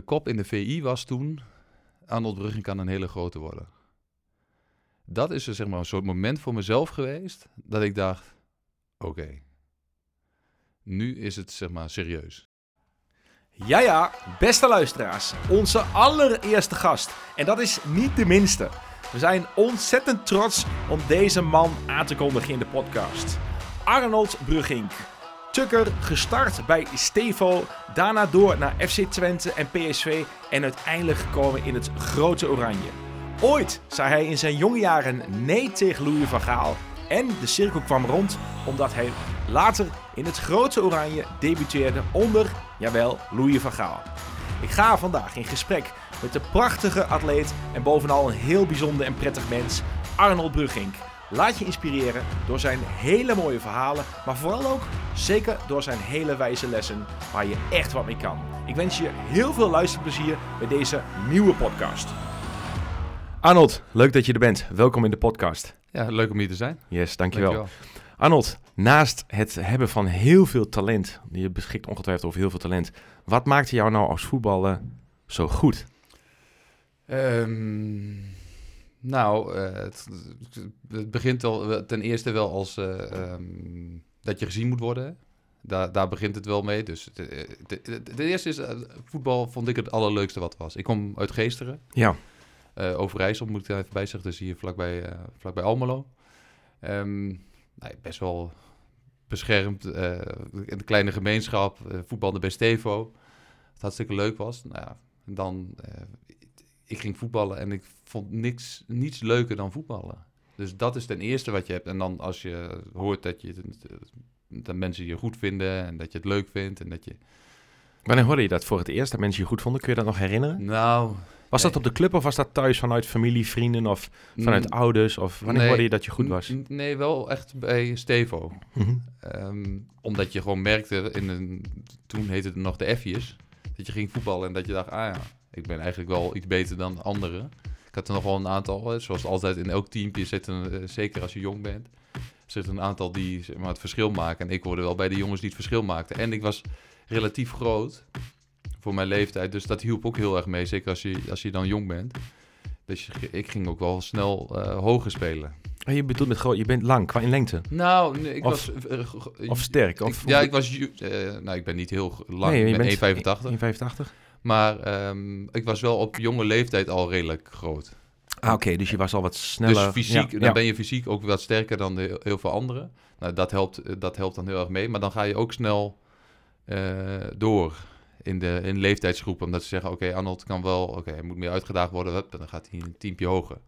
de kop in de VI was toen... Arnold Brugging kan een hele grote worden. Dat is er zeg maar een soort moment voor mezelf geweest... dat ik dacht, oké, nu is het zeg maar serieus. Ja, ja, beste luisteraars, onze allereerste gast. En dat is niet de minste. We zijn ontzettend trots om deze man aan te kondigen in de podcast. Arnold Brugging. Tukker gestart bij Stevo, daarna door naar FC Twente en PSV en uiteindelijk gekomen in het grote oranje. Ooit zei hij in zijn jonge jaren nee tegen Louis van Gaal en de cirkel kwam rond omdat hij later in het grote oranje debuteerde onder, jawel, Louis van Gaal. Ik ga vandaag in gesprek met de prachtige atleet en bovenal een heel bijzonder en prettig mens, Arnold Brugging. Laat je inspireren door zijn hele mooie verhalen, maar vooral ook zeker door zijn hele wijze lessen waar je echt wat mee kan. Ik wens je heel veel luisterplezier bij deze nieuwe podcast. Arnold, leuk dat je er bent. Welkom in de podcast. Ja, leuk om hier te zijn. Yes, dankjewel. Arnold, naast het hebben van heel veel talent, je beschikt ongetwijfeld over heel veel talent, wat maakte jou nou als voetballer zo goed? Ehm, nou, eh, het, het begint al ten eerste wel als eh, ehm, dat je gezien moet worden. Daar, daar begint het wel mee. Dus de, eerste is, eh, voetbal vond ik het allerleukste wat was. Ik kom uit Geesteren. Ja. Overijssel moet ik even bij zeggen, dus hier vlakbij, vlakbij Almelo. Um, nou, best wel beschermd, een kleine gemeenschap, voetbalde bij Stevo. Het hartstikke leuk was. Nou dan, ik ging voetballen en ik vond niks, niets leuker dan voetballen. Dus dat is ten eerste wat je hebt. En dan als je hoort dat, je, dat mensen je goed vinden en dat je het leuk vindt en dat je... Wanneer hoorde je dat voor het eerst, dat mensen je goed vonden? Kun je dat nog herinneren? Nou, was dat op de club of was dat thuis vanuit familie, vrienden of vanuit mm. ouders? Of wanneer nee, hoorde je dat je goed was? Nee, wel echt bij Stevo. Mm omdat je gewoon merkte, in een, toen heette het nog de F'jes, dat je ging voetballen en dat je dacht, ah ja, ik ben eigenlijk wel iets beter dan anderen. Ik had er nog wel een aantal, zoals altijd in elk teampje zitten, uh, zeker als je jong bent, zitten een aantal die zeg maar, het verschil maken. En ik hoorde wel bij de jongens die het verschil maakten. En ik was relatief groot voor mijn leeftijd. Dus dat hielp ook heel erg mee, zeker als je, als je dan jong bent. Dus ik ging ook wel snel uh, hoger spelen. Oh, je bedoelt met groot, je bent lang qua in lengte? Nou, nee, ik of, was... Uh, of sterk? Of, ja, ik was... nou, ik ben niet heel lang, nee, ik ben 1,85. 1,85. Maar um, ik was wel op jonge leeftijd al redelijk groot. Ah, oké, dus je was al wat sneller. Dus fysiek, ja, dan ja. ben je fysiek ook wat sterker dan de, heel veel anderen. Nou, dat helpt, dat helpt dan heel erg mee. Maar dan ga je ook snel uh, door in de in leeftijdsgroepen. Omdat ze zeggen, oké, okay, Arnold kan wel, oké, hij moet meer uitgedaagd worden. Dan gaat hij een teampje hoger.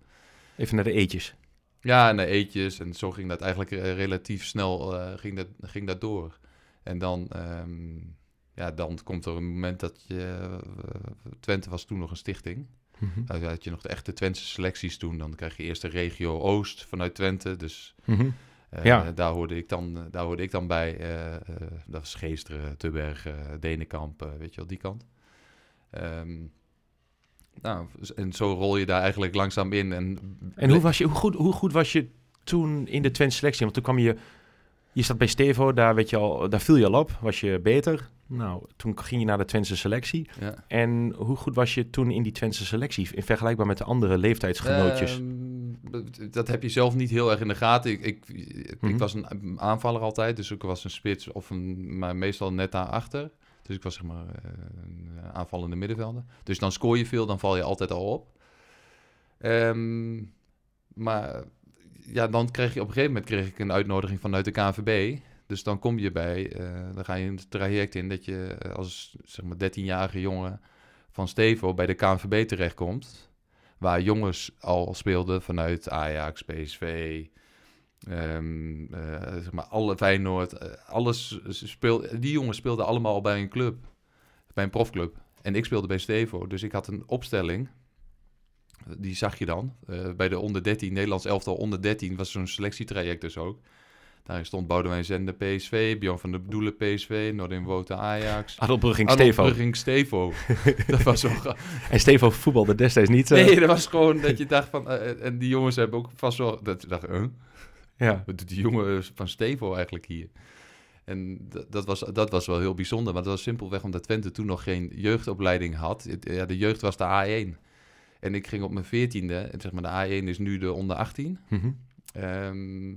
Even naar de eetjes. Ja, naar eetjes. En zo ging dat eigenlijk uh, relatief snel uh, ging dat, ging dat door. En dan, um, ja, dan komt er een moment dat je... Uh, Twente was toen nog een stichting. Mm -hmm. Dan had je nog de echte Twentse selecties toen. Dan krijg je eerst de regio Oost vanuit Twente. Dus... Mm -hmm. Uh, ja. daar, hoorde ik dan, daar hoorde ik dan bij. Uh, dat was Geesteren, Tubbergen, Denenkamp, weet je wel, die kant. Um, nou, en zo rol je daar eigenlijk langzaam in. En, en hoe, was je, hoe, goed, hoe goed was je toen in de Twente selectie? Want toen kwam je, je zat bij Stevo, daar, weet je al, daar viel je al op, was je beter. Nou, toen ging je naar de Twentse selectie. Ja. En hoe goed was je toen in die Twentse selectie, in vergelijkbaar met de andere leeftijdsgenootjes? Uh, dat heb je zelf niet heel erg in de gaten. Ik, ik, ik mm -hmm. was een aanvaller altijd, dus ik was een spits of een, maar meestal net daarachter. Dus ik was zeg maar een aanvallende middenvelder. Dus dan scoor je veel, dan val je altijd al op. Um, maar ja, dan kreeg je op een gegeven moment kreeg ik een uitnodiging vanuit de KNVB. Dus dan kom je bij, uh, dan ga je het traject in dat je als zeg maar 13-jarige jongen van Stevo bij de KNVB terechtkomt waar jongens al speelden vanuit Ajax, PSV, um, uh, zeg maar alle Feyenoord, alles speelde, die jongens speelden allemaal al bij een club, bij een profclub. En ik speelde bij Stevo, dus ik had een opstelling, die zag je dan, bij de onder 13, Nederlands elftal onder 13, was zo'n selectietraject dus ook. Daar stond Boudewijn Zende PSV, Bjorn van der Bedoelen PSV, Noordin Woten Ajax. Adelbrugging Stevo. Adelbrugging Stevo. dat was wel... En Stevo voetbalde destijds niet. Uh... Nee, dat was gewoon dat je dacht van... Uh, en die jongens hebben ook vast wel... Dat je dacht, uh, ja. wat doet die jongen van Stevo eigenlijk hier? En dat was, dat was wel heel bijzonder. Maar dat was simpelweg omdat Twente toen nog geen jeugdopleiding had. Ja, de jeugd was de A1. En ik ging op mijn veertiende, en zeg maar de A1 is nu de onder 18. Mhm. Ehm,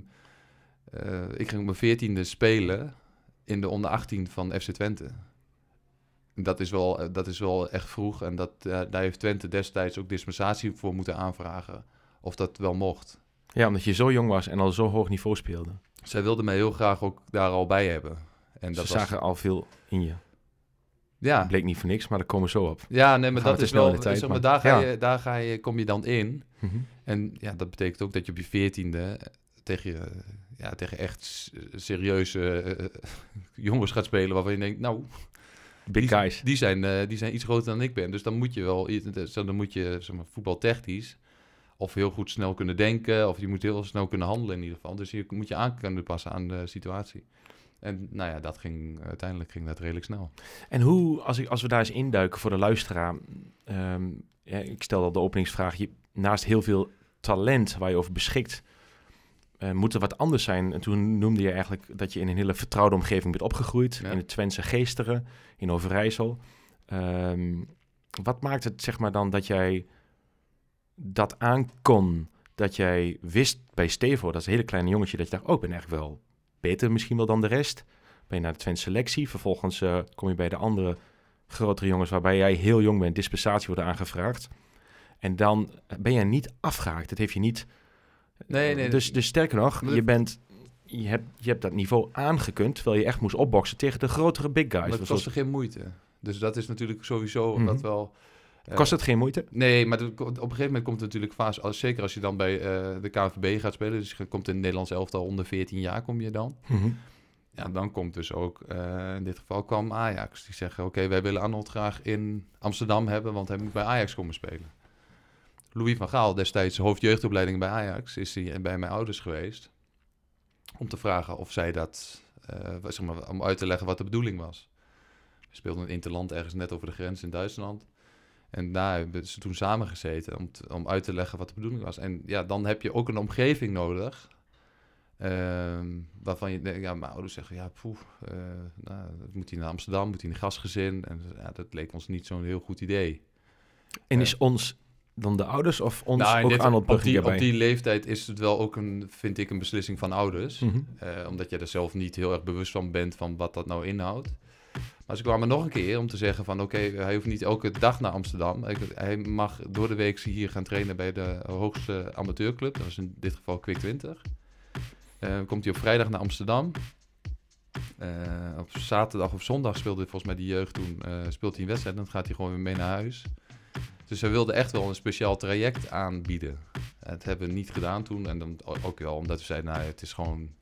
eh, ik ging op mijn veertiende spelen in de onder 18 van FC Twente. Dat is wel, eh, dat is wel echt vroeg. En dat, eh, daar heeft Twente destijds ook dispensatie voor moeten aanvragen. Of dat wel mocht. Ja, omdat je zo jong was en al zo hoog niveau speelde. Zij wilden mij heel graag ook daar al bij hebben. En Ze dat was, zagen al veel in je. ja, Bleek niet voor niks, maar daar komen we zo op. ja, nee, maar dat is wel. tijd, zeg maar, daar, ga ja. je, daar ga je, kom je dan in. Mhm. En ja, dat betekent ook dat je op je veertiende tegen, je, ja, tegen echt serieuze eh, jongens gaat spelen waarvan je denkt, nou, Big die, guys. Die zijn, eh, die zijn iets groter dan ik ben. Dus dan moet je wel, dus dan moet je zeg maar, voetbaltechnisch of heel goed snel kunnen denken, of je moet heel snel kunnen handelen in ieder geval. Dus je moet je aan kunnen passen aan de situatie. En nou ja, dat ging, uiteindelijk ging dat redelijk snel. En hoe, als, ik, als we daar eens induiken voor de luisteraar. ehm, ja, ik stel al de openingsvraag. Je, naast heel veel talent waar je over beschikt, eh, moet er wat anders zijn. En toen noemde je eigenlijk dat je in een hele vertrouwde omgeving bent opgegroeid. Ja. In het Twentse Geesteren, in Overijssel. Ehm, wat maakt het zeg maar dan dat jij dat aankon? Dat jij wist bij Stevo, dat is een hele kleine jongetje, dat je dacht, oh, ik ben eigenlijk wel beter misschien wel dan de rest. Ben je naar de Twentse selectie. Vervolgens eh, kom je bij de andere grotere jongens waarbij jij heel jong bent, dispensatie wordt aangevraagd. En dan ben je niet afgehaakt. Dat heeft je niet. Nee, nee, Dus, dus sterker nog, je, dat- bent, je, hebt, je hebt dat niveau aangekund, terwijl je echt moest opboksen tegen de grotere big guys. Maar het kostte geen moeite. Dus dat is natuurlijk sowieso Mhm. wat wel... eh, kost het geen moeite? Nee, maar dat- op een gegeven moment komt het natuurlijk vaak, als, zeker als je dan bij eh, de KNVB gaat spelen, dus je komt in het Nederlands elftal onder 14 jaar, kom je dan. Mhm. Ja, dan komt dus ook, eh, in dit geval kwam Ajax. Die zeggen, oké, wij willen Arnold graag in Amsterdam hebben, want hij moet bij Ajax komen spelen. Louis van Gaal, destijds hoofdjeugdopleiding bij Ajax, is hij bij mijn ouders geweest. Om te vragen of zij dat, eh, zeg maar, om uit te leggen wat de bedoeling was. We speelden een interland ergens net over de grens in Duitsland. En daar hebben ze toen samen gezeten om, te- om uit te leggen wat de bedoeling was. En ja, dan heb je ook een omgeving nodig. ehm, waarvan je denkt, ja, mijn ouders zeggen, ja, poeh, eh, nou, moet hij naar Amsterdam, moet hij in een gastgezin? En ja, dat leek ons niet zo'n heel goed idee. En is ons dan de ouders of ons Nou, ook dit- Arnold op, die, op die leeftijd is het wel ook een, vind ik, een beslissing van ouders. Mhm. Eh, omdat je er zelf niet heel erg bewust van bent van wat dat nou inhoudt. Maar ze kwamen nog een keer om te zeggen van oké, hij hoeft niet elke dag naar Amsterdam. Hij- mag door de week hier gaan trainen bij de hoogste amateurclub. Dat is in dit geval Quick 20. Eh, komt hij op vrijdag naar Amsterdam. Eh, op zaterdag of zondag speelde volgens mij die jeugd toen speelt hij een wedstrijd. Dan gaat hij gewoon weer mee naar huis. Dus ze wilden echt wel een speciaal traject aanbieden. Dat hebben we niet gedaan toen. En dan ook wel omdat we zeiden, nou, het is gewoon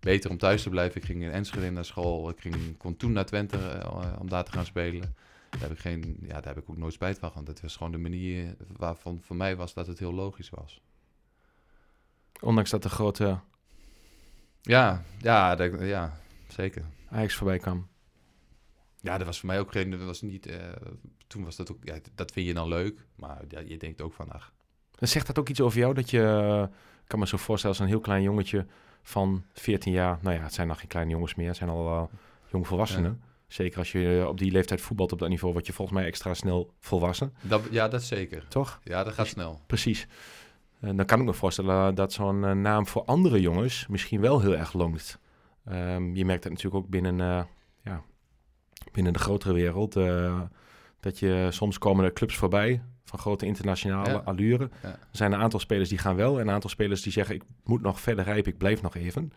beter om thuis te blijven. Ik ging in Enschede naar school. Ik ging, kon toen naar Twente eh, om daar te gaan spelen. Daar heb, ik geen, ja, daar heb ik ook nooit spijt van. Want dat was gewoon de manier waarvan voor mij was dat het heel logisch was. Ondanks dat de grote Ja, ja, dat- ja zeker. Ajax voorbij kwam. Ja, dat was voor mij ook geen... Dat was niet, eh, toen was dat ook... Ja, dat vind je dan leuk. Maar ja, je denkt ook van... Ach, zegt dat ook iets over jou dat je, eh, ik kan me zo voorstellen, als een heel klein jongetje van 14 jaar, nou ja, het zijn nog geen kleine jongens meer, het zijn al uh, jong volwassenen. Zeker als je eh, op die leeftijd voetbalt op dat niveau, word je volgens mij extra snel volwassen, dat, ja, dat zeker. toch? Ja, dat gaat snel. Precies. En dan kan ik me voorstellen dat zo'n eh, naam voor andere jongens misschien wel heel erg longt. Ehm, je merkt dat natuurlijk ook binnen, eh, ja, binnen de grotere wereld. eh, dat je soms komen er clubs voorbij van grote internationale Ja. allure. Ja. Er zijn een aantal spelers die gaan wel en een aantal spelers die zeggen ik moet nog verder rijpen, ik blijf nog even.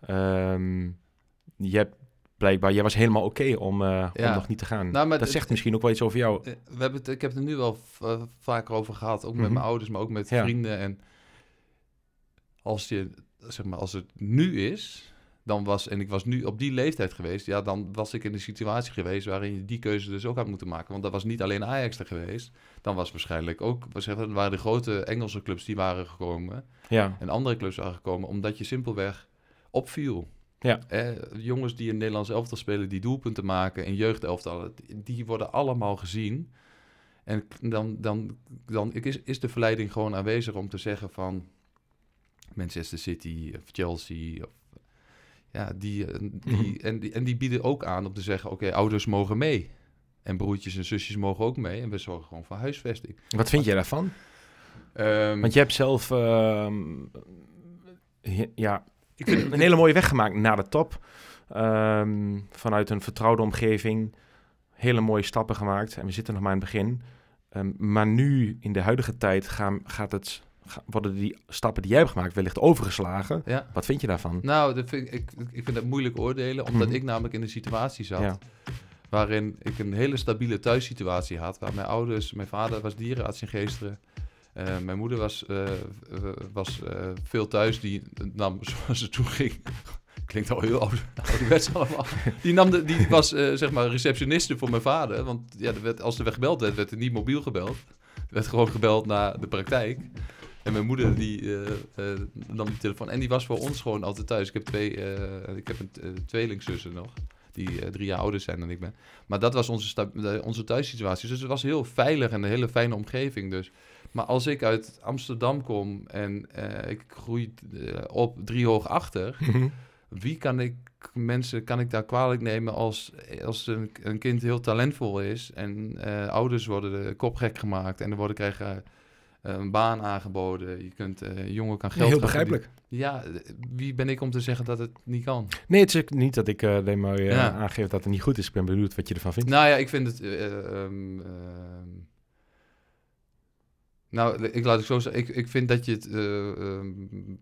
Ehm, je hebt blijkbaar, jij was helemaal oké om, eh, om Ja. nog niet te gaan. Nou, dat het- zegt misschien ook wel iets over jou. Eh, We hebben het, ik heb het er nu wel eh, vaker over gehad, ook met Mhm. mijn ouders, maar ook met vrienden. En als, je, zeg maar, als het nu is, dan was, en ik was nu op die leeftijd geweest, ja, dan was ik in de situatie geweest waarin je die keuze dus ook had moeten maken. Want dat was niet alleen Ajax er geweest, dan was waarschijnlijk ook, er waren de grote Engelse clubs die waren gekomen Ja, en andere clubs waren gekomen, omdat je simpelweg opviel. Ja. Eh, jongens die in Nederlands elftal spelen, die doelpunten maken in jeugdelftallen, die worden allemaal gezien. En dan, dan, dan is, is de verleiding gewoon aanwezig om te zeggen van Manchester City of Chelsea. Of, ja, die, eh, die, Mhm. en, die, en die bieden ook aan om te zeggen, oké, ouders mogen mee. En broertjes en zusjes mogen ook mee. En we zorgen gewoon voor huisvesting. Wat vind jij daarvan? Ehm, Want je hebt zelf ehm, ja, ik vind, een hele mooie weg gemaakt naar de top. Ehm, vanuit een vertrouwde omgeving. Hele mooie stappen gemaakt. En we zitten nog maar in het begin. Maar nu, in de huidige tijd, gaan, gaat het, worden die stappen die jij hebt gemaakt wellicht overgeslagen. ja. Wat vind je daarvan? Nou, dat vind ik, ik, ik vind dat moeilijk oordelen, omdat Mhm. ik namelijk in een situatie zat Ja. waarin ik een hele stabiele thuissituatie had. Waar mijn ouders, mijn vader was dierenarts in Geesteren. Eh, mijn moeder was, eh, eh, was veel thuis. Die nam, zoals ze toen ging, klinkt al heel oude- ouderwets allemaal. Die, nam de, die was zeg maar receptioniste voor mijn vader. Want ja, er werd, als er werd gebeld werd, werd er niet mobiel gebeld. Er werd gewoon gebeld naar de praktijk. En mijn moeder die eh, nam die telefoon. En die was voor ons gewoon altijd thuis. Ik heb twee, eh, ik heb een uh, tweelingzussen nog. Die drie jaar ouder zijn dan ik ben. Maar dat was onze, de- onze thuissituatie. Dus het was heel veilig en een hele fijne omgeving. Dus. Maar als ik uit Amsterdam kom en ik groei op drie hoog achter. Wie kan ik mensen kan ik daar kwalijk nemen als, als een, een kind heel talentvol is en ouders worden de kop gek gemaakt en er worden krijgen een baan aangeboden. Je kunt eh, jongen kan geld heel gaan begrijpelijk. Ja, eh, wie ben ik om te zeggen dat het niet kan? Nee, het is ook niet dat ik eh, alleen maar eh, Ja. aangeef dat het niet goed is. Ik ben benieuwd wat je ervan vindt. Nou ja, ik vind het. eh, ehm, ehm, nou, ik laat het zo zeggen. Ik, ik vind dat je het. eh, ehm,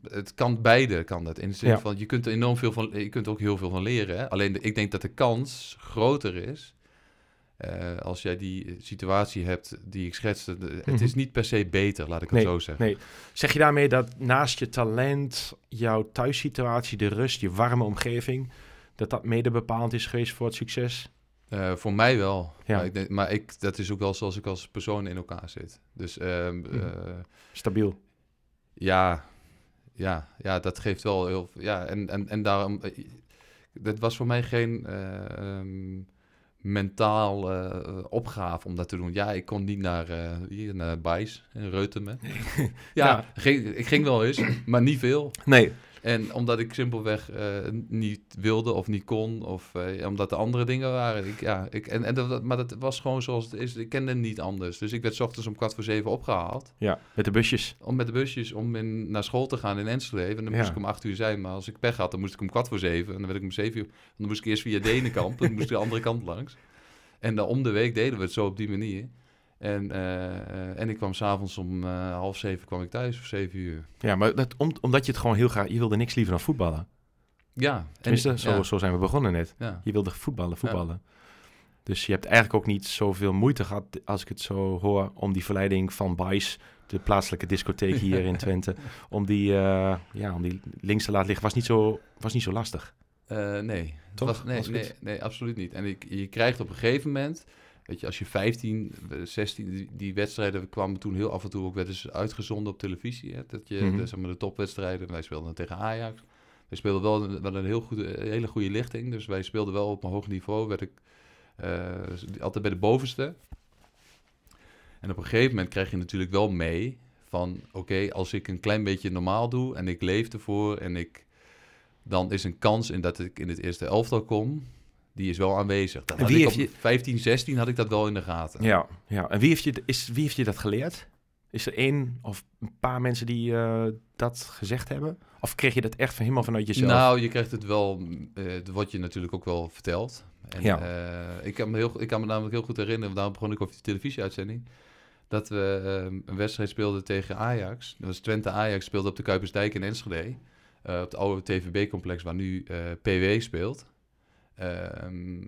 het kan beide, kan dat. In de zin Ja. van je kunt er enorm veel van. Je kunt er ook heel veel van leren. Hè? Alleen de- ik denk dat de kans groter is. Eh, als jij die situatie hebt die ik schetste. Het Mhm. is niet per se beter, laat ik het zo zeggen. Nee. Zeg je daarmee dat naast je talent, jouw thuissituatie, de rust, je warme omgeving, dat dat mede bepalend is geweest voor het succes? Eh, voor mij wel. Ja. Maar, ik denk, maar ik, dat is ook wel zoals ik als persoon in elkaar zit. Dus ehm, Mhm. eh, Stabiel. Ja, ja, ja, dat geeft wel heel veel. Ja, en, en, en daarom. Dat was voor mij geen eh, ehm, mentaal eh, opgave om dat te doen. Ja, ik kon niet naar, eh hier, naar Bijs in Reutemen. ja, Ja. Ging, ik ging wel eens, maar niet veel. Nee. En omdat ik simpelweg eh, niet wilde of niet kon, of eh, omdat er andere dingen waren. Ik, ja, ik, en, en dat, maar dat was gewoon zoals het is. Ik kende het niet anders. Dus ik werd 's ochtends om kwart voor zeven opgehaald Ja, met de busjes. om met de busjes om in, naar school te gaan in Enschede. En dan Ja. moest ik om acht uur zijn. Maar als ik pech had, dan moest ik om kwart voor zeven. En dan werd ik om zeven uur. Dan moest ik eerst via Denenkamp. en dan moest ik de andere kant langs. En dan om de week deden we het zo op die manier. En, eh, eh, en ik kwam s'avonds om eh, half zeven kwam ik thuis, of zeven uur. Ja, maar dat, om, omdat je het gewoon heel graag... Je wilde niks liever dan voetballen. Ja. En, zo, ja, zo zijn we begonnen net. ja. Je wilde voetballen, voetballen. Dus je hebt eigenlijk ook niet zoveel moeite gehad, als ik het zo hoor, om die verleiding van Bice, de plaatselijke discotheek hier in Twente, om die, ja, om die links te laten liggen, was niet zo, was niet zo lastig. Nee. Het Toch? Was, nee, nee, nee, absoluut niet. En ik, je krijgt op een gegeven moment, weet je, als je 15, eh, 16, die, wedstrijden kwamen toen heel af en toe ook werden ze uitgezonden op televisie. Hè, dat je, Mhm. de, zeg maar, de topwedstrijden, wij speelden tegen Ajax. Wij speelden wel een, wel een heel goede, een hele goede lichting, dus wij speelden wel op een hoog niveau. Werd ik eh, altijd bij de bovenste. En op een gegeven moment krijg je natuurlijk wel mee van, oké, als ik een klein beetje normaal doe en ik leef ervoor en ik dan is een kans in dat ik in het eerste elftal kom, die is wel aanwezig. Dat En had wie ik op heeft 15, 16 had ik dat wel in de gaten. Ja, ja. En wie heeft, je, is, wie heeft je dat geleerd? Is er één of een paar mensen die eh, dat gezegd hebben? Of kreeg je dat echt van helemaal vanuit jezelf? Nou, je krijgt het wel, eh het wordt je natuurlijk ook wel verteld. En, Ja. eh, ik, kan me heel, ik kan me namelijk heel goed herinneren, daarom begon ik over die televisieuitzending, dat we eh, een wedstrijd speelden tegen Ajax. Dat was Twente-Ajax, speelde op de Kuipersdijk in Enschede. eh, op het oude TVB-complex waar nu eh, PW speelt. Ehm,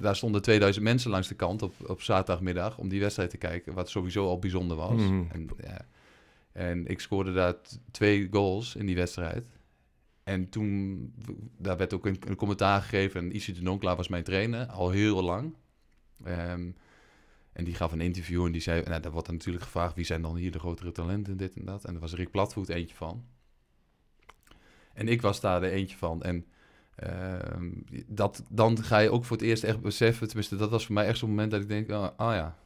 daar stonden 2000 mensen langs de kant op, op zaterdagmiddag om die wedstrijd te kijken, wat sowieso al bijzonder was. Mhm. En, ja, en ik scoorde daar twee goals in die wedstrijd. En toen, daar werd ook een, een commentaar gegeven. En Issy de Donklaar was mijn trainer, al heel lang. Ehm, en die gaf een interview en die zei... Nou, daar wordt dan natuurlijk gevraagd... wie zijn dan hier de grotere talenten, dit en dat. En daar was Rick Platvoet eentje van. En ik was daar er eentje van. En dat, dan ga je ook voor het eerst echt beseffen... tenminste, dat was voor mij echt zo'n moment dat ik denk... ah ah ja,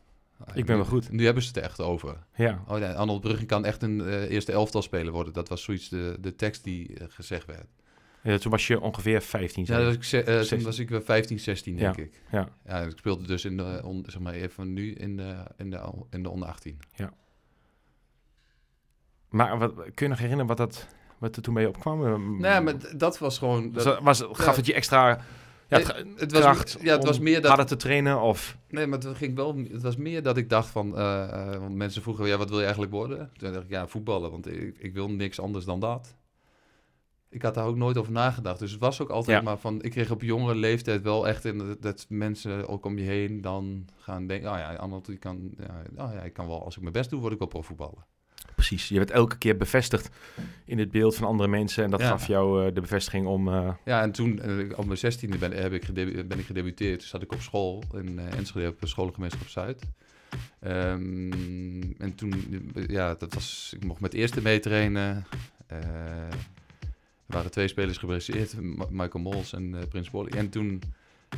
Ik ben wel goed. Nu hebben ze het er echt over. Ja, Oh ja, Arnold Bruggen kan echt een eh, eerste elftal speler worden. Dat was zoiets de, de tekst die eh, gezegd werd. Ja, toen was je ongeveer 15. Ja, dat was ik, ze- eh, toen 16. was ik wel 15, 16 denk Ja, ik. ja. Ja, ik speelde dus in de, on, zeg maar even nu in de, in de, in de onder 18. Maar wat, kun je nog herinneren wat, dat, wat er toen je opkwam? Eh, Nee, maar dat was gewoon... was, Dat, was, gaf ja. het je extra ja, Nee, het, het was, ja, het was meer dat... harder te trainen? Of, Nee, maar het, ging wel, het was meer dat ik dacht van... eh, eh, want mensen vroegen, ja, wat wil je eigenlijk worden? Toen dacht ik, ja, voetballen, want ik, ik wil niks anders dan dat. Ik had daar ook nooit over nagedacht. Dus het was ook altijd Ja. maar van... Ik kreeg op jongere leeftijd wel echt in dat, dat mensen ook om je heen dan gaan denken... Oh ja, Arnold, die kan, ja, oh ja, ik kan wel, als ik mijn best doe, word ik wel profvoetballer. Precies, je werd elke keer bevestigd in het beeld van andere mensen. En dat Ja. gaf jou eh, de bevestiging om... eh, Ja, en toen, eh, op mijn zestiende ben, heb ik ben ik gedebuteerd. Toen zat ik op school in Enschede op de scholengemeenschap Zuid. Ehm, en toen, ja, dat was, ik mocht met eerste meetrainen. Er waren twee spelers geblesseerd, Michael Mols en Prins Bolly. En toen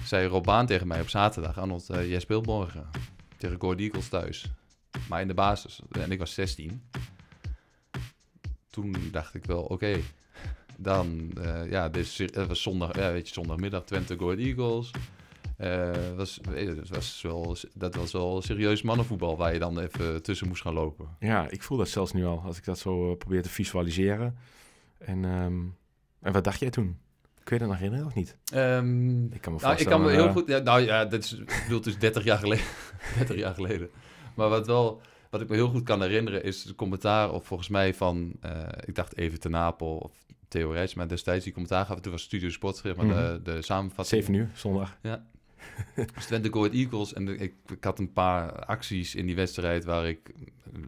zei Robaan tegen mij op zaterdag, Arnold, jij speelt morgen tegen Go Ahead Eagles thuis. Maar in de basis. En ik was 16. Toen dacht ik wel, oké, dan, eh, ja, dit is, het was zondag, ja, weet je, zondagmiddag Twente Go Eagles. Eh, was, dat, was wel, dat was wel serieus mannenvoetbal waar je dan even tussen moest gaan lopen. ja, ik voel dat zelfs nu al, als ik dat zo eh, probeer te visualiseren. En, ehm, en wat dacht jij toen? Kun je dat nog herinneren of niet? Ehm, Ik kan me nou, ik kan me heel eh, goed. Ja, nou ja, dit is, ik bedoel, het is 30 jaar geleden. 30 jaar geleden. Maar wat wel, wat ik me heel goed kan herinneren, is de commentaar op volgens mij van, eh, ik dacht even te Napel of Theo Rijs, maar destijds die commentaar gaf. Toen was Studio Sport, maar, de, de samenvatting. 7 uur, zondag. Dus Twente Go Ahead Eagles. En de- ik, ik had een paar acties in die wedstrijd waar ik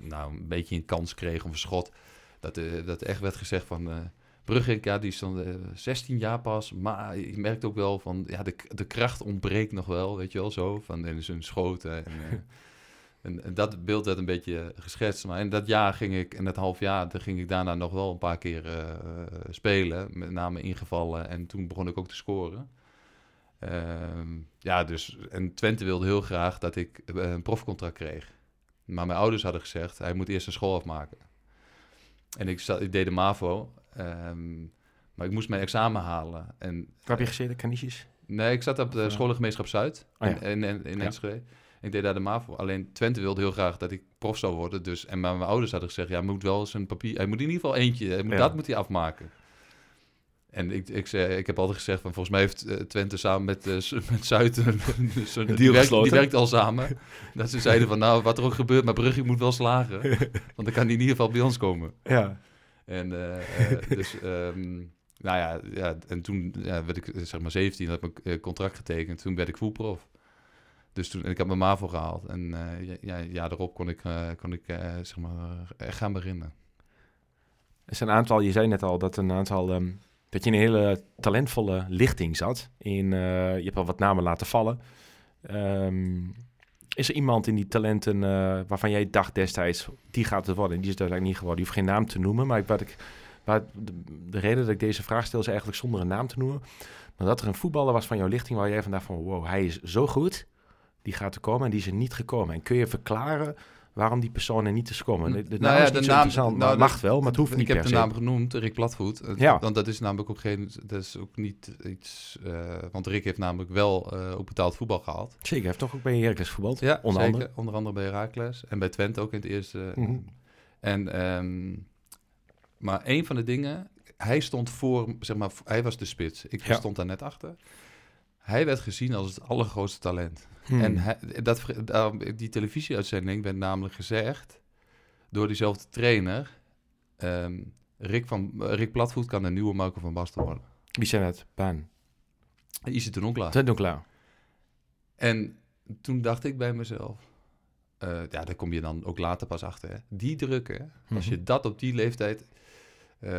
nou, een beetje een kans kreeg, een schot. Dat, eh, dat echt werd gezegd van... eh Brugink, ja, die is dan eh, 16 jaar pas. Maar je merkt ook wel van... Ja, de, de kracht ontbreekt nog wel, weet je wel, zo. Van in zijn schoten. En, eh, en, en dat beeld werd een beetje eh, geschetst. Maar in dat jaar ging ik, in dat half jaar... ging ik daarna nog wel een paar keer eh, eh, spelen. Met name ingevallen. En toen begon ik ook te scoren. Ehm, ja, dus... En Twente wilde heel graag dat ik een profcontract kreeg. Maar mijn ouders hadden gezegd... hij moet eerst een school afmaken. En ik, zat, ik deed de MAVO... Ehm, maar ik moest mijn examen halen. En, Waar heb je gezeten, Caniches? Nee, ik zat op de scholengemeenschap Zuid Oh ja. in, in, in, in Ja. Enschede. Ik deed daar de MAVO. Alleen Twente wilde heel graag dat ik prof zou worden. Dus, en maar mijn ouders hadden gezegd, ja, moet wel eens een papier... Hij moet in ieder geval eentje, hij moet, Ja. dat moet hij afmaken. En ik, ik, zei, ik heb altijd gezegd, van, volgens mij heeft eh, Twente samen met, eh, met Zuid... een- een- die, werkt, die werkt al samen. dat ze zeiden van, nou, wat er ook gebeurt, maar Brugge moet wel slagen. Want dan kan hij in ieder geval bij ons komen. Ja. En eh, dus, ehm, nou ja, ja, en toen ja, werd ik zeg maar 17, had ik mijn contract getekend. Toen werd ik voetprof. Dus toen, en ik heb mijn MAVO gehaald. En eh, ja, ja, daarop kon ik, eh, kon ik eh, zeg maar, gaan beginnen. Er zijn een aantal, je zei net al dat een aantal, ehm, dat je een hele talentvolle lichting zat. In, je hebt al wat namen laten vallen. Ehm, is er iemand in die talenten waarvan jij dacht destijds, die gaat het worden? En die is uiteindelijk niet geworden. Je hoeft geen naam te noemen, maar wat ik, waar, de, de reden dat ik deze vraag stel is eigenlijk zonder een naam te noemen. Maar dat er een voetballer was van jouw lichting waar jij vandaag van, wow, hij is zo goed. Die gaat er komen en die is er niet gekomen. En kun je verklaren waarom die persoon er niet is gekomen? De, de Nou naam ja, is de niet zo naam- interessant, nou, de- mag wel, maar het hoeft niet ik heb per de se. naam genoemd, Rick Platvoet. Ja. Want dat is namelijk ook geen, dat is ook niet iets, eh, want Rick heeft namelijk wel eh ook betaald voetbal gehaald. Zeker, hij heeft toch ook bij Heracles voetbald? Ja, onder zeker. andere. Onder andere bij Herakles en bij Twente ook in het eerste. Mhm. En, ehm, maar een van de dingen, hij stond voor, zeg maar, hij was de spits. Ik Ja. stond daar net achter. Hij werd gezien als het allergrootste talent. Hmm. En hij, dat, die televisieuitzending werd namelijk gezegd door diezelfde trainer. ehm, Rick, van, Rick Platvoet kan de nieuwe Marco van Basten worden. Wie zijn het? Baan. Is het toen ook klaar? Dat. En toen dacht ik bij mezelf, eh, ja, daar kom je dan ook later pas achter. Hè? Die druk, hè? als je Mhm. dat op die leeftijd eh,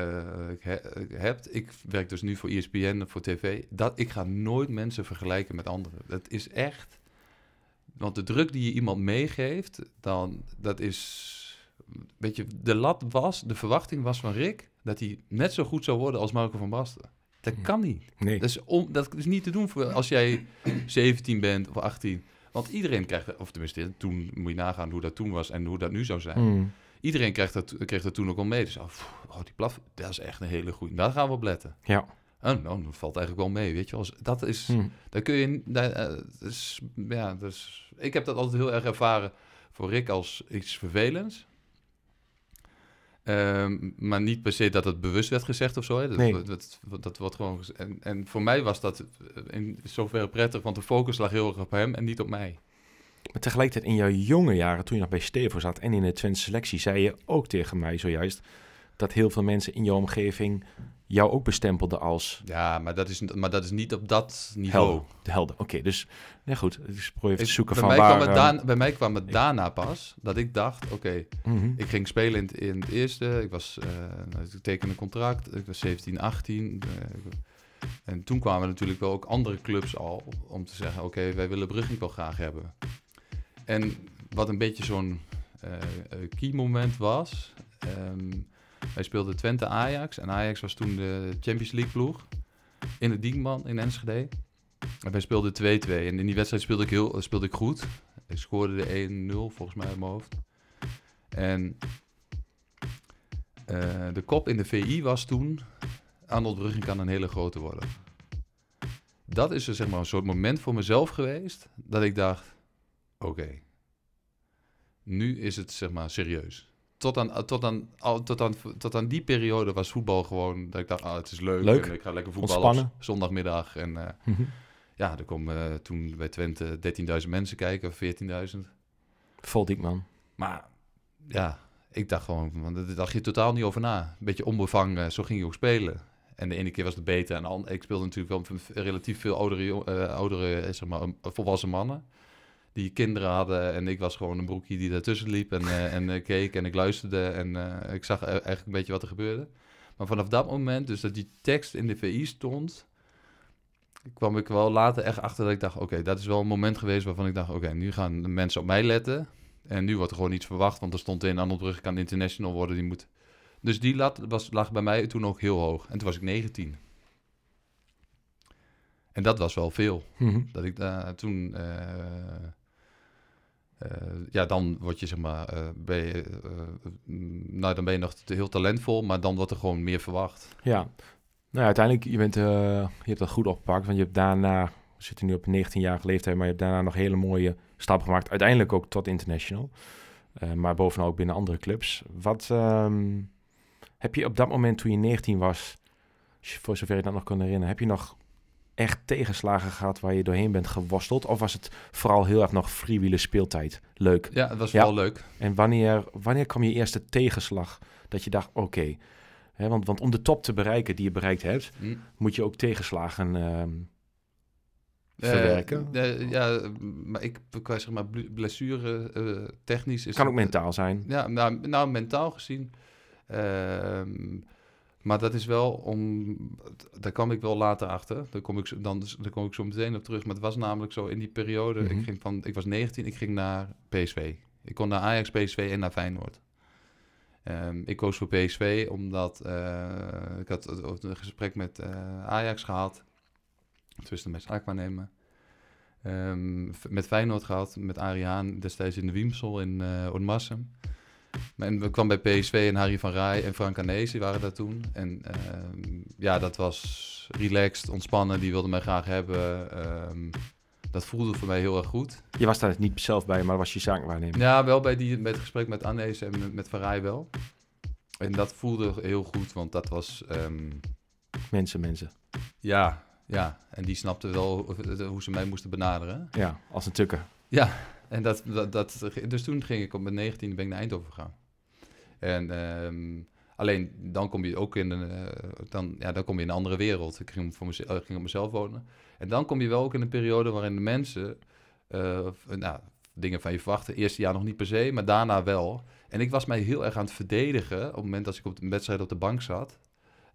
he- hebt. Ik werk dus nu voor ESPN, voor tv. Dat, ik ga nooit mensen vergelijken met anderen. Dat is echt... Want de druk die je iemand meegeeft, dan, dat is... Weet je, de lat was, de verwachting was van Rick... dat hij net zo goed zou worden als Marco van Basten. Dat kan niet. Nee. Dat is, dat is niet te doen voor als jij 17 bent of 18. Want iedereen krijgt, of tenminste, toen moet je nagaan hoe dat toen was en hoe dat nu zou zijn. Hmm. Iedereen kreeg dat, kreeg dat toen ook al mee. Dus oh, oh, die plaf, dat is echt een hele goede. Daar gaan we op letten. Ja. Oh, nou, dat valt eigenlijk wel mee, weet je wel. Dat is, Hm. daar kun je, daar, eh, dat is, ja, dus, ik heb dat altijd heel erg ervaren voor Rick als iets vervelends. Ehm, maar niet per se dat het bewust werd gezegd of zo. Hè. Dat, Nee. dat, dat, dat wordt gewoon en, en voor mij was dat eh, in zoverre prettig, want de focus lag heel erg op hem en niet op mij. Maar tegelijkertijd in jouw jonge jaren, toen je nog bij Stevo zat en in de Twente selectie, zei je ook tegen mij zojuist dat heel veel mensen in jouw omgeving jou ook bestempelden als Ja, maar dat is, maar dat is niet op dat niveau. helder. De helder. Oké, dus ja goed. Ik probeer even te zoeken bij, van mij waar... kwam het daan- bij mij kwam het daarna pas dat ik dacht, oké, mhm. Ik ging spelen in het, in het eerste. Ik was, eh, nou, ik tekende een contract. Ik was 17, 18. eh, en toen kwamen natuurlijk wel ook andere clubs al om te zeggen: oké, wij willen Brugge wel graag hebben. En wat een beetje zo'n eh, eh, key moment was. ehm, wij speelden Twente Ajax. En Ajax was toen de Champions League ploeg. In het Diekman in Enschede. En wij speelden 2-2. En in die wedstrijd speelde ik, heel, speelde ik goed. Ik scoorde de 1-0 volgens mij in mijn hoofd. En eh, de kop in de VI was toen... Arnold Bruggen kan een hele grote worden. Dat is er zeg maar een soort moment voor mezelf geweest... dat ik dacht, oké, nu is het zeg maar serieus. Tot aan, tot, aan, al- tot, aan, tot aan die periode was voetbal gewoon... dat ik dacht, ah, het is leuk, Leuk. en ik ga lekker voetballen zondagmiddag. En eh, Mhm. ja, er komen eh, toen bij Twente 13.000 mensen kijken, of 14.000. Vol Diekman. Maar ja, ik dacht gewoon, want daar dacht je totaal niet over na. Een beetje onbevangen, zo ging je ook spelen. En de ene keer was het beter. En ik speelde natuurlijk wel relatief veel oudere, eh, oudere eh, zeg maar, eh, volwassen mannen. Die kinderen hadden. En ik was gewoon een broekje die daartussen liep. En, eh, en eh, keek en ik luisterde. En eh, ik zag eh, eigenlijk een beetje wat er gebeurde. Maar vanaf dat moment, dus dat die tekst in de VI stond... kwam ik wel later echt achter dat ik dacht... oké, dat is wel een moment geweest waarvan ik dacht... oké, nu gaan de mensen op mij letten... En nu wordt er gewoon iets verwacht, want er stond in Arnold Brugge kan international worden. Die moet... Dus die lat was, lag bij mij toen ook heel hoog. En toen was ik 19. En dat was wel veel. Mhm. Dat ik daar toen... ja, dan word je zeg maar... eh, ben je, eh, mm, nou, dan ben je nog heel talentvol, maar dan wordt er gewoon meer verwacht. Ja. Nou, uiteindelijk, je, bent, eh, je hebt dat goed opgepakt, want je hebt daarna, we zitten nu op een 19-jarige leeftijd, maar je hebt daarna nog hele mooie stappen gemaakt. Uiteindelijk ook tot international, Eh, maar bovenal ook binnen andere clubs. Wat ehm, heb je op dat moment toen je 19 was, voor zover je dat nog kan herinneren, heb je nog echt tegenslagen gehad waar je doorheen bent geworsteld? Of was het vooral heel erg nog freewheelen speeltijd? Leuk. Ja, het was Ja. wel leuk. En wanneer, wanneer kwam je eerste tegenslag dat je dacht, oké, hè, want, want om de top te bereiken die je bereikt hebt, Hm. moet je ook tegenslagen ehm, Eh, verwerken. eh, ja, maar ik, qua zeg maar bl- blessure eh, technisch... Is kan ook mentaal zijn. Ja, nou, nou mentaal gezien. ehm, maar dat is wel om. Daar kwam ik wel later achter. Daar kom ik, zo- dan, daar kom ik zo meteen op terug. Maar het was namelijk zo in die periode. Mhm. ik, ging van, ik was 19, ik ging naar PSV. Ik kon naar Ajax, PSV en naar Feyenoord. Ehm, ik koos voor PSV omdat eh, ik had een gesprek met eh, Ajax gehad. Tussen mijn zaakwaarnemer. Ehm, f- met Feyenoord gehad, met Ariaan destijds in de Wiemsel in Oudmassum. En we kwamen bij PSV en Harry van Rij en Frank Arnees, waren daar toen. En ehm, ja, dat was relaxed, ontspannen, die wilden mij graag hebben. Ehm, dat voelde voor mij heel erg goed. Je was daar niet zelf bij, maar was je zaakwaarnemer. Ja, wel bij, die, bij het gesprek met Arnees en met, met Van Rij wel. En dat voelde heel goed, want dat was... ehm, Mensen, mensen. ja, ja, en die snapten wel hoe- ze mij moesten benaderen. Ja, als een tukker. En dat, dat, dus toen ging ik op mijn 19 ben ik naar Eindhoven gegaan. En ehm, alleen dan kom je ook in een, eh, dan, ja, dan kom je in een andere wereld. Ik ging, voor mezelf, ging op mezelf wonen. En dan kom je wel ook in een periode waarin de mensen eh, v- nou, dingen van je verwachten. Eerste jaar nog niet per se, maar daarna wel. En ik was mij heel erg aan het verdedigen op het moment dat ik op de wedstrijd op de bank zat.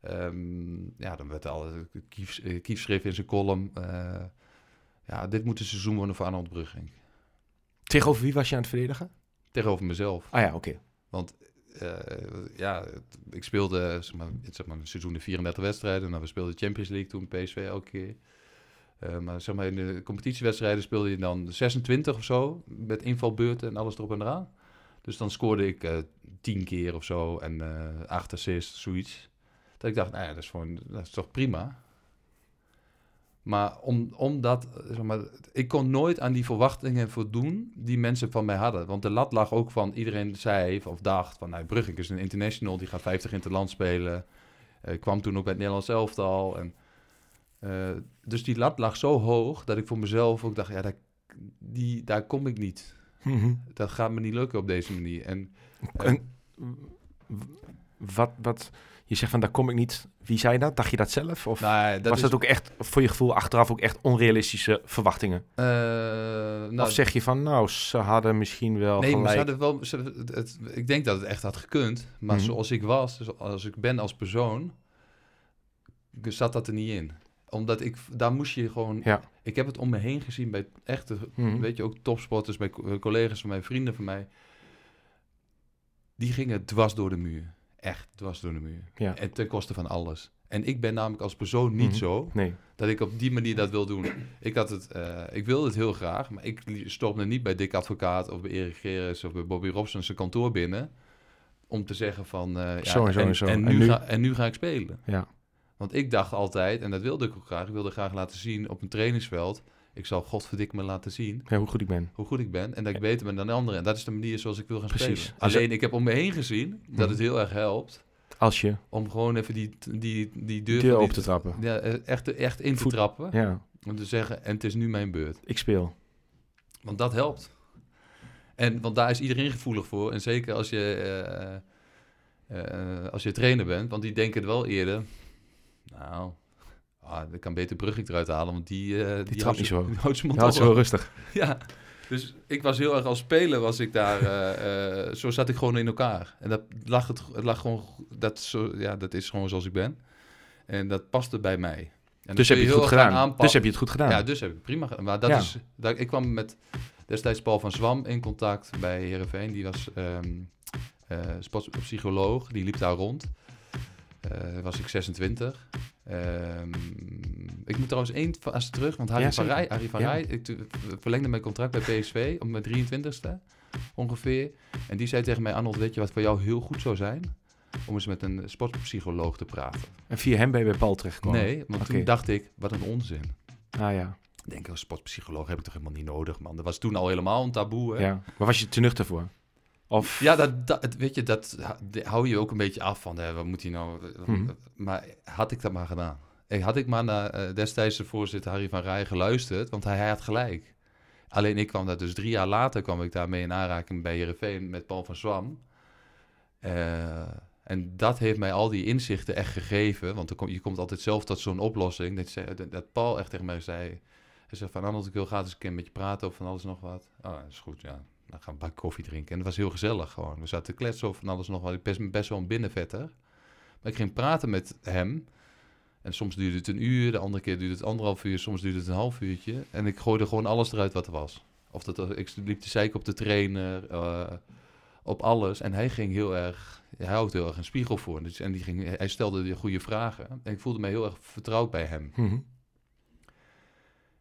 Ehm, ja, dan werd al Kief, eh, Kief schreef in zijn column. eh, ja, dit moet een seizoen worden voor Arnold Brugging. Tegenover wie was je aan het verdedigen? Tegenover mezelf. Ah ja, oké. Eh, ja, ik speelde zeg maar, zeg maar, een seizoen de 34 wedstrijden. Nou, we speelden Champions League toen, PSV elke keer. Eh, maar zeg maar, in de competitiewedstrijden speelde je dan 26 of zo. Met invalbeurten en alles erop en eraan. Dus dan scoorde ik eh 10 keer of zo. En eh 8 assists, zoiets. Dat ik dacht, nou ja, dat is, gewoon, dat is toch prima. Maar om, omdat, eh, zeg maar, ik kon nooit aan die verwachtingen voldoen die mensen van mij hadden. Want de lat lag ook van, iedereen zei of dacht van, nou, Brugge is een international, die gaat 50 in het land spelen. Uh, kwam toen ook bij het Nederlands elftal. En, uh, dus die lat lag zo hoog dat ik voor mezelf ook dacht, ja, daar, die, daar kom ik niet. Mhm. Dat gaat me niet lukken op deze manier. En, En wat, wat, je zegt van daar kom ik niet. Wie zei dat? Dacht je dat zelf? Of nou, dat was is, dat ook echt voor je gevoel achteraf ook echt onrealistische verwachtingen? eh, nou, of zeg je van nou, ze hadden misschien wel Nee, maar gelijk. ze hadden wel, ze, het, het- ik denk dat het echt had gekund. Maar Mhm. zoals ik was, zoals ik ben als persoon, zat dat er niet in. Omdat ik, daar moest je gewoon... Ja. Ik heb het om me heen gezien bij echte, Mhm. weet je, ook topsporters, bij co- collega's van mij, vrienden van mij. Die gingen dwars door de muur. Echt dwars door de muur. Ja. En ten koste van alles. En ik ben namelijk als persoon niet Mhm. zo Nee. dat ik op die manier dat wil doen. Ik, had het, eh, ik wilde het heel graag, maar ik li- stopte niet bij Dick Advocaat of bij Erik Gerrits of bij Bobby Robson zijn kantoor binnen. Om te zeggen van, eh, ja, Zo en zo en zo. En, En nu nu? Ga, en nu ga ik spelen. Ja. Want ik dacht altijd, en dat wilde ik ook graag, ik wilde graag laten zien op een trainingsveld. Ik zal godverdik me laten zien ja, hoe goed ik ben. hoe goed ik ben en dat ik beter ben dan de anderen. En dat is de manier zoals ik wil gaan Precies. spelen. Alleen, ik heb om me heen gezien dat Mhm. het heel erg helpt Als je om gewoon even die, die, die deur, deur die- open te trappen. Ja, eh, echt, echt in te trappen. Ja, Om te zeggen, en het is nu mijn beurt. ik speel. Want dat helpt. En want daar is iedereen gevoelig voor. En zeker als je, eh, eh, als je trainer bent. Want die denken wel eerder... Nou, ah, ik kan beter Brugge eruit halen. Want die, eh, die, trapt houdt niet zo. die houdt wel rustig. Ja, dus ik was heel erg als speler was ik daar, eh, eh, zo zat ik gewoon in elkaar. En dat lag, het, het lag gewoon, dat, zo, ja, dat is gewoon zoals ik ben. En dat paste bij mij. En Dus heb je het goed gedaan. Dus heb je het goed gedaan. Ja, dus heb ik prima gedaan. Maar dat Ja. is, dat, ik kwam met destijds Paul van Zwam in contact bij Heerenveen. Die was eh, sportpsycholoog, die liep daar rond. Eh, was ik 26. Ehm, ik moet trouwens één fase terug, want Harry Ja, van. Rij, Harry van Ja. Rij ik verlengde mijn contract bij PSV op mijn 23ste ongeveer. En die zei tegen mij, Arnold, weet je wat voor jou heel goed zou zijn? Om eens met een sportpsycholoog te praten. En via hem ben je bij Paul terechtgekomen? Nee, want toen dacht ik, wat een onzin. Ah ja. Ik denk, als sportpsycholoog heb ik toch helemaal niet nodig, man. Dat was toen al helemaal een taboe, hè? ja. Maar was je te nuchter voor? Of... Ja, dat, dat, weet je, dat hou je ook een beetje af van, hè, wat moet hij nou... Mhm. Maar had ik dat maar gedaan. Had ik maar naar eh, destijds de voorzitter Harry van Rij geluisterd, want hij, hij had gelijk. Alleen ik kwam daar dus drie jaar later kwam ik daarmee in aanraking bij Heerenveen met Paul van Zwam. Eh, en dat heeft mij al die inzichten echt gegeven. Want er kom, je komt altijd zelf tot zo'n oplossing. Dat, je, dat, Paul echt tegen mij zei... Hij zegt van, Arnold, ik wil graag eens een keer met je praten over van alles nog wat. Oh, dat is goed, ja. Dan gaan we een bak koffie drinken. En dat was heel gezellig gewoon. We zaten te kletsen over van alles nog wat. Ik ben best wel een binnenvetter. Maar ik ging praten met hem. En soms duurde het een uur, de andere keer duurde het anderhalf uur, soms duurde het een half uurtje. En ik gooide gewoon alles eruit wat er was. Of dat, ik liep te zeiken op de trainer, eh, op alles. En hij ging heel erg, hij houdt heel erg een spiegel voor. Dus, en die ging, hij stelde de goede vragen. En ik voelde me heel erg vertrouwd bij hem. Mhm.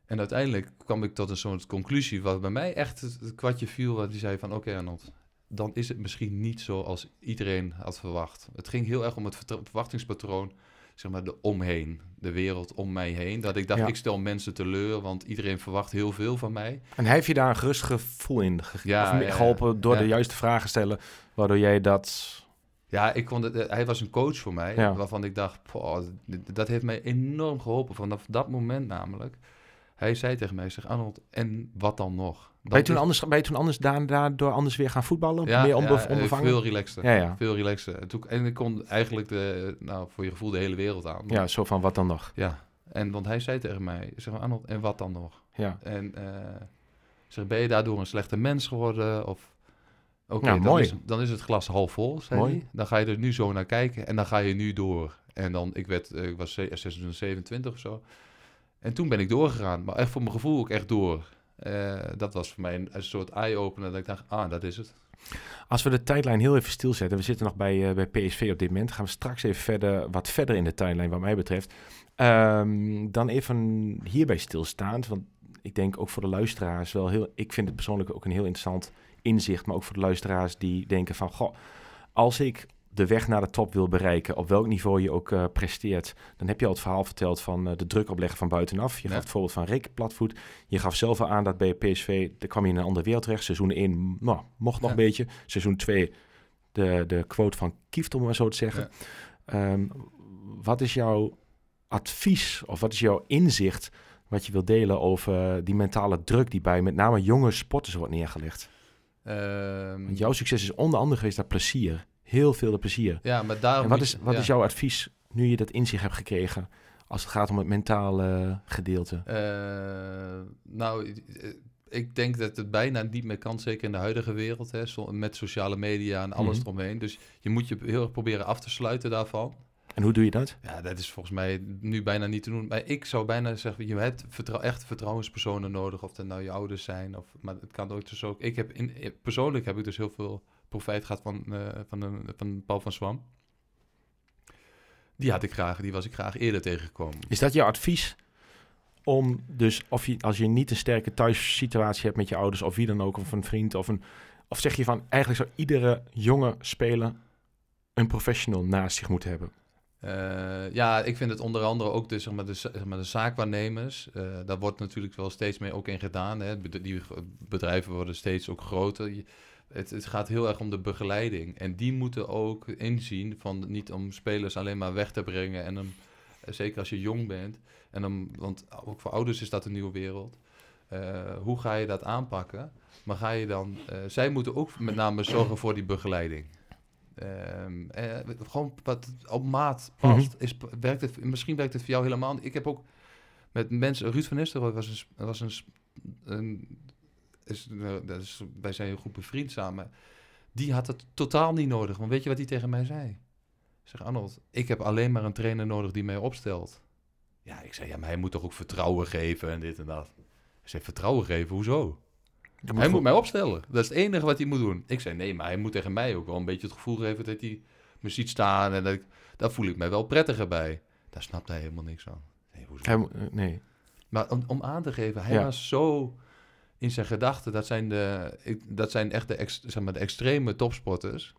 En uiteindelijk kwam ik tot een soort conclusie, wat bij mij echt het, kwartje viel, wat die zei van, oké Arnold, dan is het misschien niet zo als iedereen had verwacht. Het ging heel erg om het verwachtingspatroon, zeg maar, de omheen, de wereld om mij heen. Dat ik dacht, Ja. ik stel mensen teleur, want iedereen verwacht heel veel van mij. En hij heeft je daar een gerust gevoel in ge- Ja, of ja, geholpen door de juiste vragen stellen, waardoor jij dat... Ja, ik kon het, eh, hij was een coach voor mij, waarvan ik dacht, "Poh, dit- dat heeft mij enorm geholpen. Vanaf dat moment namelijk. Hij zei tegen mij, zeg Arnold, en wat dan nog? Ben je toen is- anders, ben je toen anders daar, daardoor anders weer gaan voetballen? Ja, Meer onbe ja, eh, onbevangen? veel relaxter. Ja, ja. Veel relaxter. En, toen, en ik kon eigenlijk de, nou, voor je gevoel de hele wereld aan. Ja, zo van wat dan nog? Ja. En want hij zei tegen mij, zeg maar, Arnold, en wat dan nog? Ja. En eh, zeg, ben je daardoor een slechte mens geworden? Of oké, Ja, dan, mooi. is, dan is het glas half vol, zei Mooi. hij. Dan ga je er nu zo naar kijken en dan ga je nu door. En dan, ik werd, eh, ik was ze- 26, 27 of zo. En toen ben ik doorgegaan, maar echt voor mijn gevoel ook echt door. Eh, dat was voor mij een, soort eye-opener dat ik dacht, ah, dat is het. Als we de tijdlijn heel even stilzetten. We zitten nog bij, eh, bij PSV op dit moment. Gaan we straks even verder, wat verder in de tijdlijn wat mij betreft. Ehm, dan even hierbij stilstaand. Want ik denk ook voor de luisteraars wel heel... Ik vind het persoonlijk ook een heel interessant inzicht. Maar ook voor de luisteraars die denken van... Goh, als ik de weg naar de top wil bereiken, op welk niveau je ook uh, presteert, dan heb je al het verhaal verteld van uh, de druk opleggen van buitenaf. Je gaf het voorbeeld van Rick Platvoet. Je gaf zelf al aan dat bij PSV, daar kwam je in een andere wereld terecht. Seizoen 1 nou, mocht nog een beetje. Seizoen 2 de, de quote van Kieft, om maar zo te zeggen. Um, wat is jouw advies of wat is jouw inzicht wat je wilt delen over die mentale druk die bij met name jonge sporters wordt neergelegd? Um, Want jouw succes is onder andere geweest dat plezier. Heel veel plezier. Ja, maar daarom... En wat is, wat is jouw advies nu je dat inzicht hebt gekregen als het gaat om het mentale gedeelte? Uh, nou, ik denk dat het bijna niet meer kan, zeker in de huidige wereld, hè, met sociale media en alles mm eromheen. Dus je moet je heel erg proberen af te sluiten daarvan. En hoe doe je dat? Ja, dat is volgens mij nu bijna niet te doen. Maar ik zou bijna zeggen, je hebt vertrouw, echt vertrouwenspersonen nodig. Of dat nou je ouders zijn. Of, maar het kan ook dus ook... Ik heb in, persoonlijk heb ik dus heel veel profijt gehad van, uh, van, een, van Paul van Swam. Die had ik graag, die was ik graag eerder tegengekomen. Is dat jouw advies? Om dus, of je, als je niet een sterke thuissituatie hebt met je ouders of wie dan ook, of een vriend of een... Of zeg je van, eigenlijk zou iedere jonge speler een professional naast zich moeten hebben? Uh, ja, ik vind het onder andere ook de, zeg maar, de, zeg maar, de zaakwaarnemers. Uh, daar wordt natuurlijk wel steeds meer ook in gedaan. Hè. Die bedrijven worden steeds ook groter. Het, het, gaat heel erg om de begeleiding. En die moeten ook inzien van niet om spelers alleen maar weg te brengen. En eh, zeker als je jong bent. En dan, want ook voor ouders is dat een nieuwe wereld. Uh, hoe ga je dat aanpakken? Maar ga je dan... Uh, zij moeten ook met name zorgen voor die begeleiding. Um, eh, gewoon wat op maat past. Mhm. is, werkt het, misschien werkt het voor jou helemaal niet. Ik heb ook met mensen... Ruud van Nistelrooy was een... Was een, een is, nou, dat is, wij zijn een goed bevriend samen. Die had het totaal niet nodig. Want weet je wat hij tegen mij zei? Ik zeg, Arnold, ik heb alleen maar een trainer nodig die mij opstelt. Ja, ik zei, ja, maar hij moet toch ook vertrouwen geven en dit en dat. Hij zei, vertrouwen geven, hoezo? hij moet mij opstellen. Dat is het enige wat hij moet doen. Ik zei, nee, maar hij moet tegen mij ook wel een beetje het gevoel geven dat hij me ziet staan. En dat ik, daar voel ik mij wel prettiger bij. Daar snapt hij helemaal niks van. Nee, hoezo? nee. Maar om, om aan te geven, hij was zo in zijn gedachten. Dat zijn, de, dat zijn echt de, ex, zeg maar, de extreme topsporters.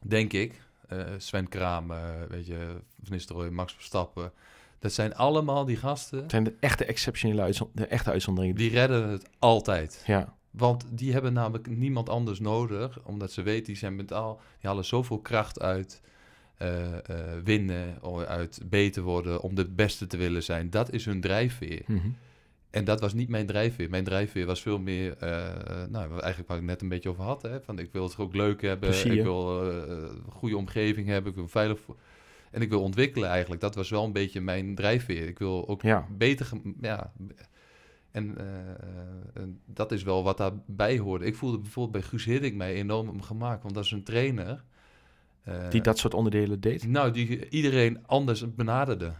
Denk ik. Uh, Sven Kramer, weet je, Van Nistelrooy, Max Verstappen. Dat zijn allemaal die gasten. Het zijn de echte exceptionele de echte uitzonderingen. Die redden het altijd. Ja. Want die hebben namelijk niemand anders nodig, omdat ze weten, die zijn mentaal, die halen zoveel kracht uit uh, uh, winnen, uit beter worden, om de beste te willen zijn. Dat is hun drijfveer. Mm En dat was niet mijn drijfveer. Mijn drijfveer was veel meer, uh, nou, eigenlijk waar ik net een beetje over had. Hè, van ik wil het ook leuk hebben, ik wil een goede omgeving hebben, ik wil veilig en ik wil ontwikkelen eigenlijk. Dat was wel een beetje mijn drijfveer. Ik wil ook ja. beter... Ja, en, uh, en, dat is wel wat daarbij hoorde. Ik voelde bijvoorbeeld bij Guus Hiddink mij enorm gemaakt. Want dat is een trainer... Die dat soort onderdelen deed? Nou, die iedereen anders benaderde.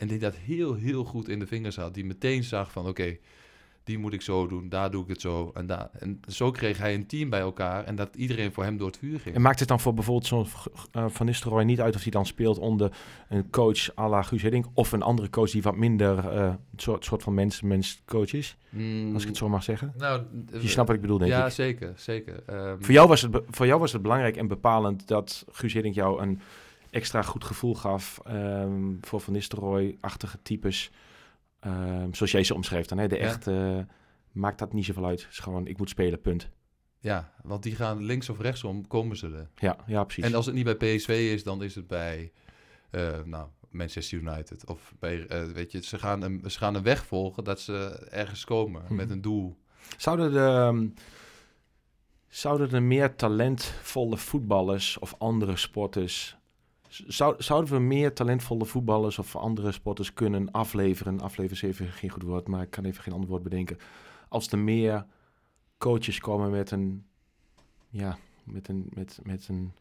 En die dat heel, heel goed in de vingers had. Die meteen zag van, oké, die moet ik zo doen, daar doe ik het zo en daar. En zo kreeg hij een team bij elkaar en dat iedereen voor hem door het vuur ging. En maakt het dan voor bijvoorbeeld zo'n uh, Van Nistelrooy niet uit of hij dan speelt onder een coach à la Guus Hiddink of een andere coach die wat minder uh, soort, soort van mens, mens coach is? Mm, als ik het zo mag zeggen. Nou, je snapt wat ik bedoel, denk ja, ik. Ja, zeker, zeker. Um, voor, jou was het, voor jou was het belangrijk en bepalend dat Guus Hiddink jou een extra goed gevoel gaf um, voor Van Nistelrooy-achtige types Ehm, zoals jij ze omschrijft dan, hè? de echte, maakt dat niet zoveel uit. Het is gewoon, ik moet spelen, punt. Ja, want die gaan links of rechtsom, komen ze er. Ja, ja, precies. En als het niet bij PSV is, dan is het bij uh, nou, Manchester United. Of bij, uh, weet je, ze gaan, een, ze gaan een weg volgen dat ze ergens komen met mhm. een doel. Zouden de, um, zouden er meer talentvolle voetballers of andere sporters zou, zouden we meer talentvolle voetballers of andere sporters kunnen afleveren? Afleveren is even geen goed woord, maar ik kan even geen ander woord bedenken. Als er meer coaches komen met een, ja, met een, met, met een,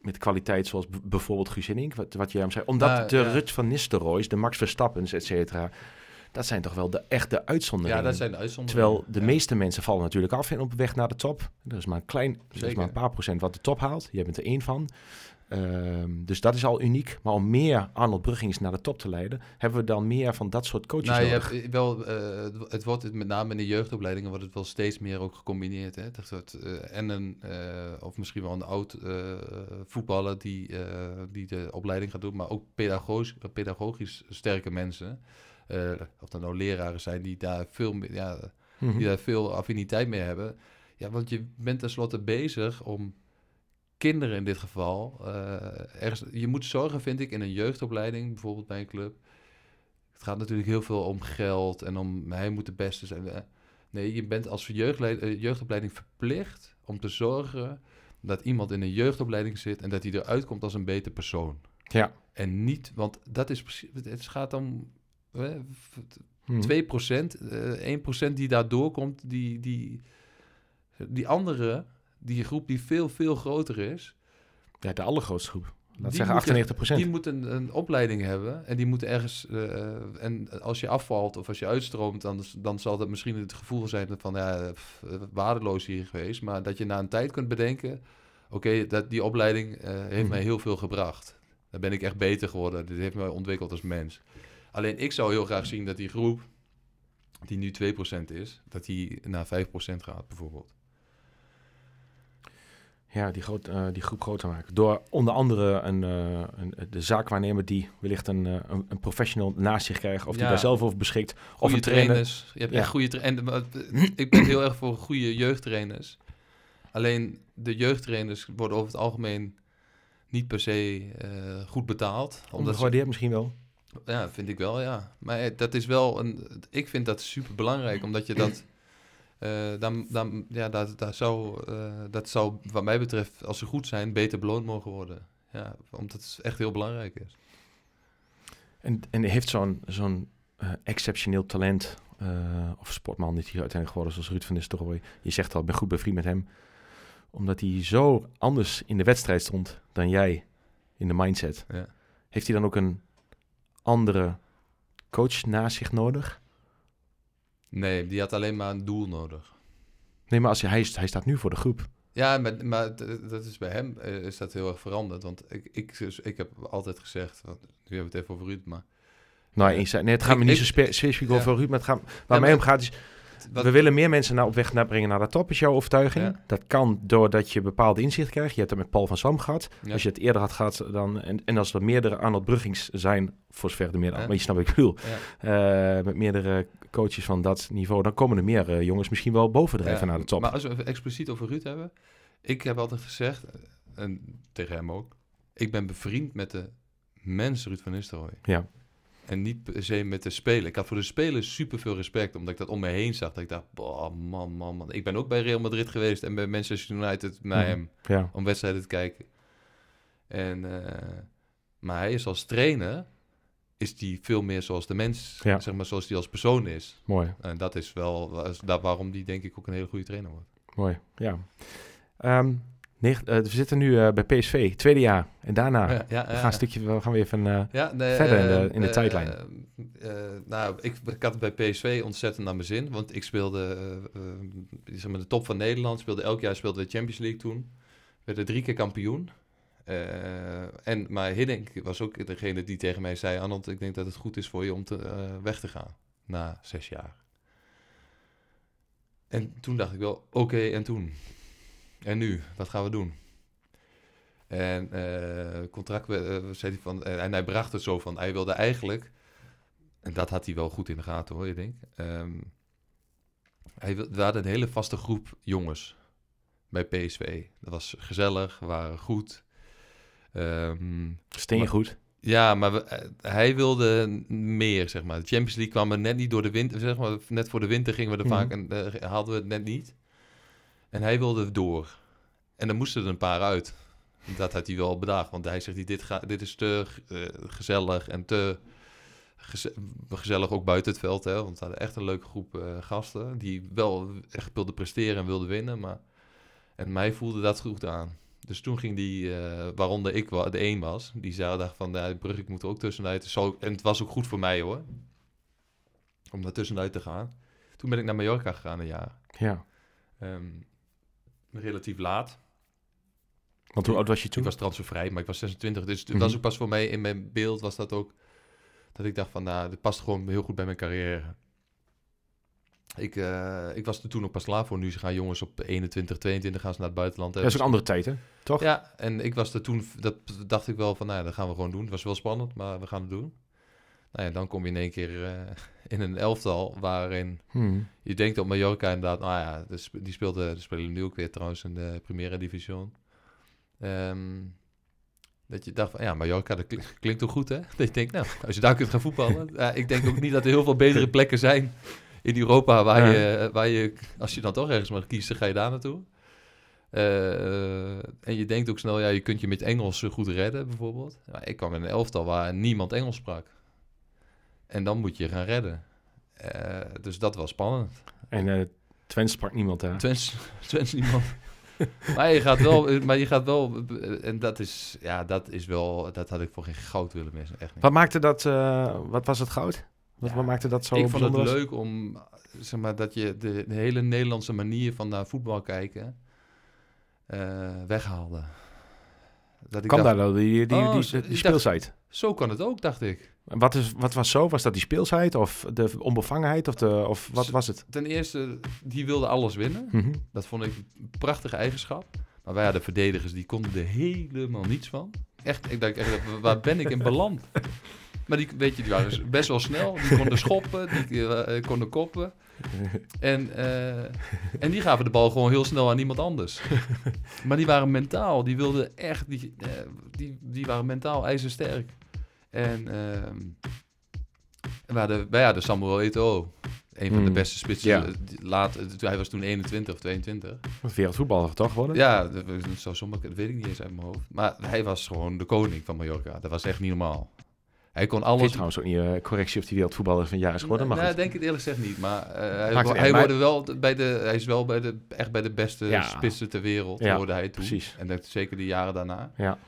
met kwaliteit zoals bijvoorbeeld Guus wat, wat jij hem zei. Omdat de ja. Rut van Nistelrooys, de Max Verstappens, et cetera, dat zijn toch wel de echte uitzonderingen. Ja, dat zijn de uitzonderingen. Terwijl de Ja. meeste mensen vallen natuurlijk af en op weg naar de top. Er is maar een klein, er is maar een paar procent wat de top haalt. Jij bent er één van. Ehm, dus dat is al uniek. Maar om meer Arnold Bruggings naar de top te leiden, hebben we dan meer van dat soort coaches Nou, je nodig. hebt wel, eh, het- wordt met name in de jeugdopleidingen wordt het wel steeds meer ook gecombineerd. Hè? Dat soort, eh, en een, eh, of misschien wel een oud eh, voetballer die, eh, die de opleiding gaat doen, maar ook pedagogisch, pedagogisch sterke mensen. Eh, of dat nou leraren zijn die daar veel ja, Mhm. die daar veel affiniteit mee hebben. Ja, want je bent tenslotte bezig om kinderen in dit geval. eh, ergens, je moet zorgen, vind ik, in een jeugdopleiding, bijvoorbeeld bij een club. Het gaat natuurlijk heel veel om geld en om hij moet de beste zijn. Eh, Nee, je bent als eh, jeugdopleiding verplicht om te zorgen dat iemand in een jeugdopleiding zit en dat hij eruit komt als een beter persoon. Ja. En niet, want dat is precies, het gaat om Mhm. 2%, eh 1% die daar doorkomt, die, die, die andere, die groep die veel, veel groter is, Ja, de allergrootste groep. Laat zeggen moeten- 98% die moeten een opleiding hebben en die moeten ergens, eh, en als je afvalt of als je uitstroomt, dan, dan zal dat misschien het gevoel zijn van, ja, pff, eh, waardeloos hier geweest, maar dat je na een tijd kunt bedenken, oké, dat die opleiding eh, heeft Mhm. mij heel veel gebracht. Daar ben ik echt beter geworden, dit heeft mij ontwikkeld als mens. Alleen ik zou heel graag zien dat die groep, die nu 2% is, dat die naar 5% gaat bijvoorbeeld. Ja, die, groot, eh, die groep groter maken. Door onder andere een, eh, een, de zaakwaarnemer die wellicht een, eh, een, een professional naast zich krijgt. Of die daar zelf over beschikt. Of een trainer. trainers. Je hebt Ja. echt goede trainers. Ik ben heel erg voor goede jeugdtrainers. Alleen de jeugdtrainers worden over het algemeen niet per se goed betaald. Omdat ze, Ondergewaardeerd misschien wel. ja, vind ik wel, ja. Maar dat is wel een. Ik vind dat super belangrijk, omdat je dat. Eh, dan, dan, ja, dat, dat, zou, eh, dat zou, wat mij betreft, als ze goed zijn, beter beloond mogen worden. Ja, omdat het echt heel belangrijk is. En, en heeft zo'n zo'n eh, exceptioneel talent, of sportman die hier uiteindelijk geworden is, zoals Ruud van Nistelrooy. Je zegt al, ik ben goed bevriend met hem. Omdat hij zo anders in de wedstrijd stond dan jij in de mindset. Ja. Heeft hij dan ook een andere coach naast zich nodig? Nee, die had alleen maar een doel nodig. Nee, maar als hij, hij, staat nu voor de groep. Ja, maar, maar dat is bij hem eh, is dat heel erg veranderd. Want ik, ik, dus, ik heb altijd gezegd, want nu hebben we het even over Ruud, maar... Nou, Ja. nee, het gaat Ik- me niet ik- zo spe- specifiek Ja. over Ruud, maar het gaat, waar maar- mij om gaat is, Wat, we willen meer mensen naar op weg naar brengen naar de top, is jouw overtuiging. Ja. Dat kan doordat je bepaalde inzicht krijgt. Je hebt het met Paul van Sam gehad. ja. Als je het eerder had gehad, dan, en, en als er meerdere Arnold Bruggings zijn, voor zover er meerdere, Ja. maar je snapt wat ik bedoel, eh, met meerdere coaches van dat niveau, dan komen er meer eh, jongens misschien wel bovendrijven naar de top. Maar als we expliciet over Ruud hebben... Ik heb altijd gezegd, en tegen hem ook... Ik ben bevriend met de mens Ruud van Nistelrooy. Ja. En niet per se met de speler. Ik had voor de speler super veel respect, omdat ik dat om me heen zag. Dat ik dacht, boah, man, man, man. Ik ben ook bij Real Madrid geweest en bij Manchester United, naar hem. ja. om wedstrijden te kijken. En, eh, maar hij is als trainer, is die veel meer zoals de mens, Ja. zeg maar zoals die als persoon is. mooi, En dat is wel daar waarom die denk ik ook een hele goede trainer wordt. mooi, ja. Ehm, negen- eh, we zitten nu eh, bij PSV, tweede jaar. En daarna, ja, ja, we gaan een stukje, we gaan weer even... eh, Ja, nee, Verder in de- eh, in de eh, tijdlijn. eh, eh, nou, ik, ik had het bij PSV ontzettend naar mijn zin. Want ik speelde eh, eh, zeg maar de top van Nederland. Speelde elk jaar speelde de Champions League toen. Werden drie keer kampioen. En, maar Hiddink was ook degene die tegen mij zei... Arnold, ik denk dat het goed is voor je om te, weg te gaan. Na zes jaar. En toen dacht ik wel, oké, en toen? En nu? Wat gaan we doen? En eh contract, eh, zei hij van, eh, en hij bracht het zo van, hij wilde eigenlijk, en dat had hij wel goed in de gaten hoor, je denkt. Ehm, hij we hadden een hele vaste groep jongens bij PSV. Dat was gezellig, we waren goed. Ehm, Steen goed. ja, maar we- hij wilde meer, zeg maar. De Champions League kwam er net niet door de winter, zeg maar. Net voor de winter gingen we er Mhm. vaak en haalden we het net niet. En hij wilde door. En dan moesten er een paar uit. Dat had hij wel bedacht, want hij zegt, dit, ga, dit is te eh, gezellig en te geze- gezellig ook buiten het veld. Hè? Want we hadden echt een leuke groep eh, gasten die wel echt wilden presteren en wilden winnen. Maar... En mij voelde dat goed aan. Dus toen ging die, eh, waaronder ik de één was, die zei dacht van, ja, Brugge, ik moet er ook tussenuit. Zo, en het was ook goed voor mij hoor. om daar tussenuit te gaan. Toen ben ik naar Mallorca gegaan een jaar. Ja. Ehm, relatief laat. Want hoe oud was je toen? Ik was transfervrij, maar ik was 26. Dus het Mhm. was ook pas voor mij in mijn beeld was dat ook... Dat ik dacht van, nou, dit past gewoon heel goed bij mijn carrière. Ik, eh, ik was er toen ook pas klaar voor. Nu gaan jongens op 21, 22 gaan ze naar het buitenland. Dat is ook een andere tijd, hè? Toch? Ja, en ik was er toen, dat dacht ik wel van, nou ja, dat gaan we gewoon doen. Het was wel spannend, maar we gaan het doen. Nou ja, dan kom je in één keer eh, in een elftal waarin Hmm. je denkt op Mallorca inderdaad, nou ja, de sp- die speelde, die spelen nu ook weer trouwens in de Primera Division. Ehm, dat je dacht van, ja, Mallorca, dat kli- klinkt toch goed, hè? Dat je denkt, nou, als je daar kunt gaan voetballen. ik denk ook niet dat er heel veel betere plekken zijn in Europa waar, Ja. je, waar je, als je dan toch ergens mag kiezen, ga je daar naartoe. Eh, en je denkt ook snel, ja, je kunt je met Engels eh, goed redden, bijvoorbeeld. Ja, ik kwam in een elftal waar niemand Engels sprak. En dan moet je gaan redden. Eh, dus dat was spannend. En eh Twente sprak niemand daar. Twens, Twens niemand. maar je gaat wel, maar je gaat wel, en dat is, ja, dat is wel, dat had ik voor geen goud willen missen, echt niet. Wat maakte dat, eh, wat was het goud? Wat, Ja, wat maakte dat zo ik vond het leuk om, zeg maar, dat je de, de hele Nederlandse manier van naar voetbal kijken eh, weghaalde. Dat ik Kan dacht, daar wel, die, die, Oh, die, dacht- speelsheid. zo kan het ook, dacht ik. Wat, is, wat was zo? Was dat die speelsheid of de onbevangenheid? Of, de, of wat was het? Ten eerste, die wilde alles winnen. Mhm. Dat vond ik een prachtige eigenschap. Maar wij hadden verdedigers, die konden er helemaal niets van. Echt, ik dacht echt, waar ben ik in beland? Maar die, weet je, die waren best wel snel. Die konden schoppen, die eh, konden koppen. En, eh, en die gaven de bal gewoon heel snel aan iemand anders. Maar die waren mentaal, die wilden echt, die, eh, die, die waren mentaal ijzersterk. En ehm we hadden, wij hadden Samuel Eto'o. Een van de Mm. beste spitsen. Ja. eh, Laat, eh, hij was toen 21 of 22. Wereldvoetballer toch geworden? Ja, zou zomaar, dat weet ik niet eens uit mijn hoofd. Maar hij was gewoon de koning van Mallorca. Dat was echt niet normaal. Hij kon Ik weet alles... trouwens ook niet eh, correctie of die wereldvoetballer van jaar is geworden. Maar Nee, goed. denk ik eerlijk gezegd niet. Maar eh, hij, hij, maar- wel bij de, hij is wel bij de, echt bij de beste Ja. spitsen ter wereld. Ja, hoorde hij toen. precies. En dat zeker de jaren daarna. Ja.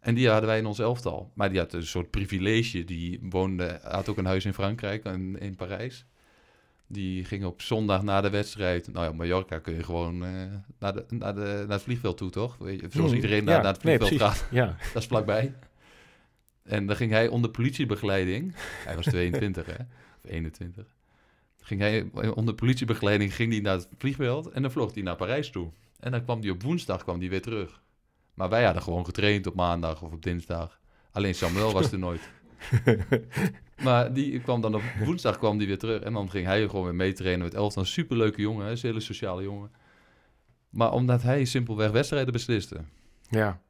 En die hadden wij in ons elftal. Maar die had een soort privilege. Die woonde, had ook een huis in Frankrijk, in, in Parijs. Die ging op zondag na de wedstrijd. Nou ja, Mallorca kun je gewoon eh, naar, de, naar, de, naar het vliegveld toe, toch? Weet je, zoals Hmm, iedereen ja, naar, naar het nee, vliegveld precies. gaat. Ja. Dat is vlakbij. En dan ging hij onder politiebegeleiding. Hij was 22, hè? Of 21. Ging hij onder politiebegeleiding ging hij naar het vliegveld en dan vloog hij naar Parijs toe. En dan kwam hij op woensdag kwam hij weer terug. Maar wij hadden gewoon getraind op maandag of op dinsdag. Alleen Samuel was er nooit. Maar die kwam dan op woensdag kwam die weer terug. En dan ging hij gewoon weer meetrainen met elftal. Een superleuke jongen, hè? een hele sociale jongen. Maar omdat hij simpelweg wedstrijden besliste. ja.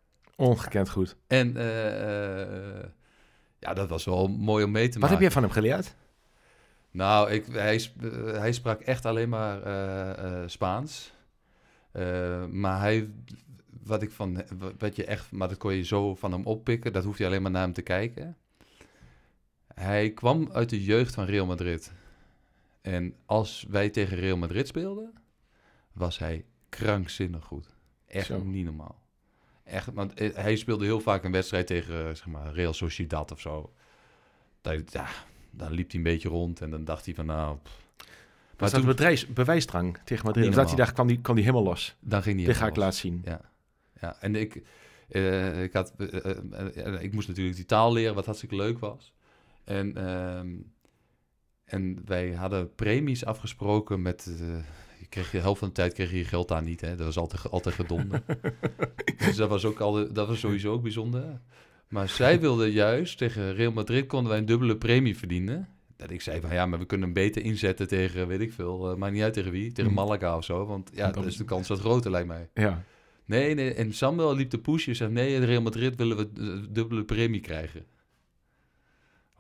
Ongekend goed. En eh, eh, ja, dat was wel mooi om mee te Wat maken. heb jij van hem geleerd? Nou, ik, hij, eh, hij sprak echt alleen maar Spaans. Maar hij, wat ik van, wat je echt, maar dat kon je zo van hem oppikken, dat hoef je alleen maar naar hem te kijken. Hij kwam uit de jeugd van Real Madrid. En als wij tegen Real Madrid speelden, was hij krankzinnig goed. Echt Zo. niet normaal. Echt, want eh, hij speelde heel vaak een wedstrijd tegen eh, zeg maar, Real Sociedad of zo. Dat, ja, dan liep hij een beetje rond en dan dacht hij van nou... pff. Maar toen, bedrijfs, bewijsdrang tegen Madrid? Dat hij dacht, kwam die, kwam die helemaal los? dan ging hij Dit ga ik laten zien. Ja, ja. en ik, eh, ik, had, ik moest natuurlijk die taal leren, wat hartstikke leuk was. En, ehm, en wij hadden premies afgesproken met... je kreeg je de helft van de tijd kreeg je je geld aan niet, hè. Dat was altijd, altijd gedonder. dus dat was, ook al, dat was sowieso ook bijzonder. Maar zij wilden juist, tegen Real Madrid konden wij een dubbele premie verdienen. Dat ik zei van ja, maar we kunnen hem beter inzetten tegen, weet ik veel, eh, maakt niet uit tegen wie, tegen Hm. Malaga of zo. Want ja, Dat is- de kans wat groter, lijkt mij. Ja. Nee, nee, en Samuel liep te pushen. Zegt, nee, in Real Madrid willen we dubbele premie krijgen.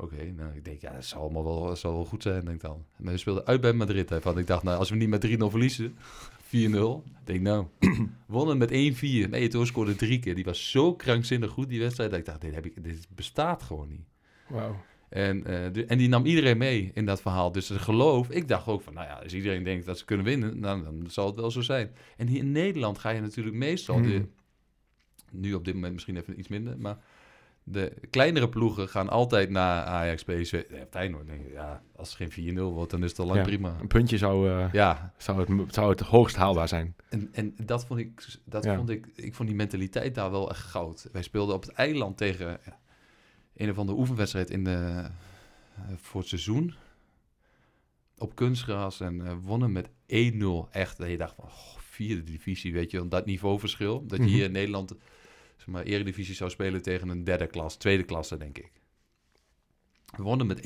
Oké, nou, ik denk, ja, dat zal allemaal wel, dat zal wel goed zijn, denk ik dan. Maar we speelden uit bij Madrid. Hè, van, ik dacht, nou, als we niet met 3-0 verliezen, 4-0. Ik denk, nou, wonnen met 1-4. Nee, toen scoorde drie keer. Die was zo krankzinnig goed, die wedstrijd. Dat ik dacht, dit, heb ik, dit bestaat gewoon niet. Wauw. En, eh, de- en die nam iedereen mee in dat verhaal. Dus het geloof, ik dacht ook van, nou ja, als iedereen denkt dat ze kunnen winnen, nou, dan zal het wel zo zijn. En hier in Nederland ga je natuurlijk meestal, Hmm. de, nu op dit moment misschien even iets minder, maar de kleinere ploegen gaan altijd naar Ajax, PSV. Ja, Feyenoord, denk ik, ja, als het geen 4-0 wordt, dan is het al lang Ja. prima. Een puntje zou, eh, Ja, zou, het, zou het hoogst haalbaar zijn. en, en dat vond ik, dat Ja. vond ik, ik vond die mentaliteit daar wel echt goud. Wij speelden op het eiland tegen een of andere oefenwedstrijd in de, eh, voor het seizoen. Op kunstgras en eh, wonnen met 1-0. Echt, dat je dacht van, oh, vierde divisie, weet je, dat niveauverschil. Dat je Mhm. hier in Nederland, zeg maar, eredivisie zou spelen tegen een derde klas, tweede klasse, denk ik. We wonnen met 1-0.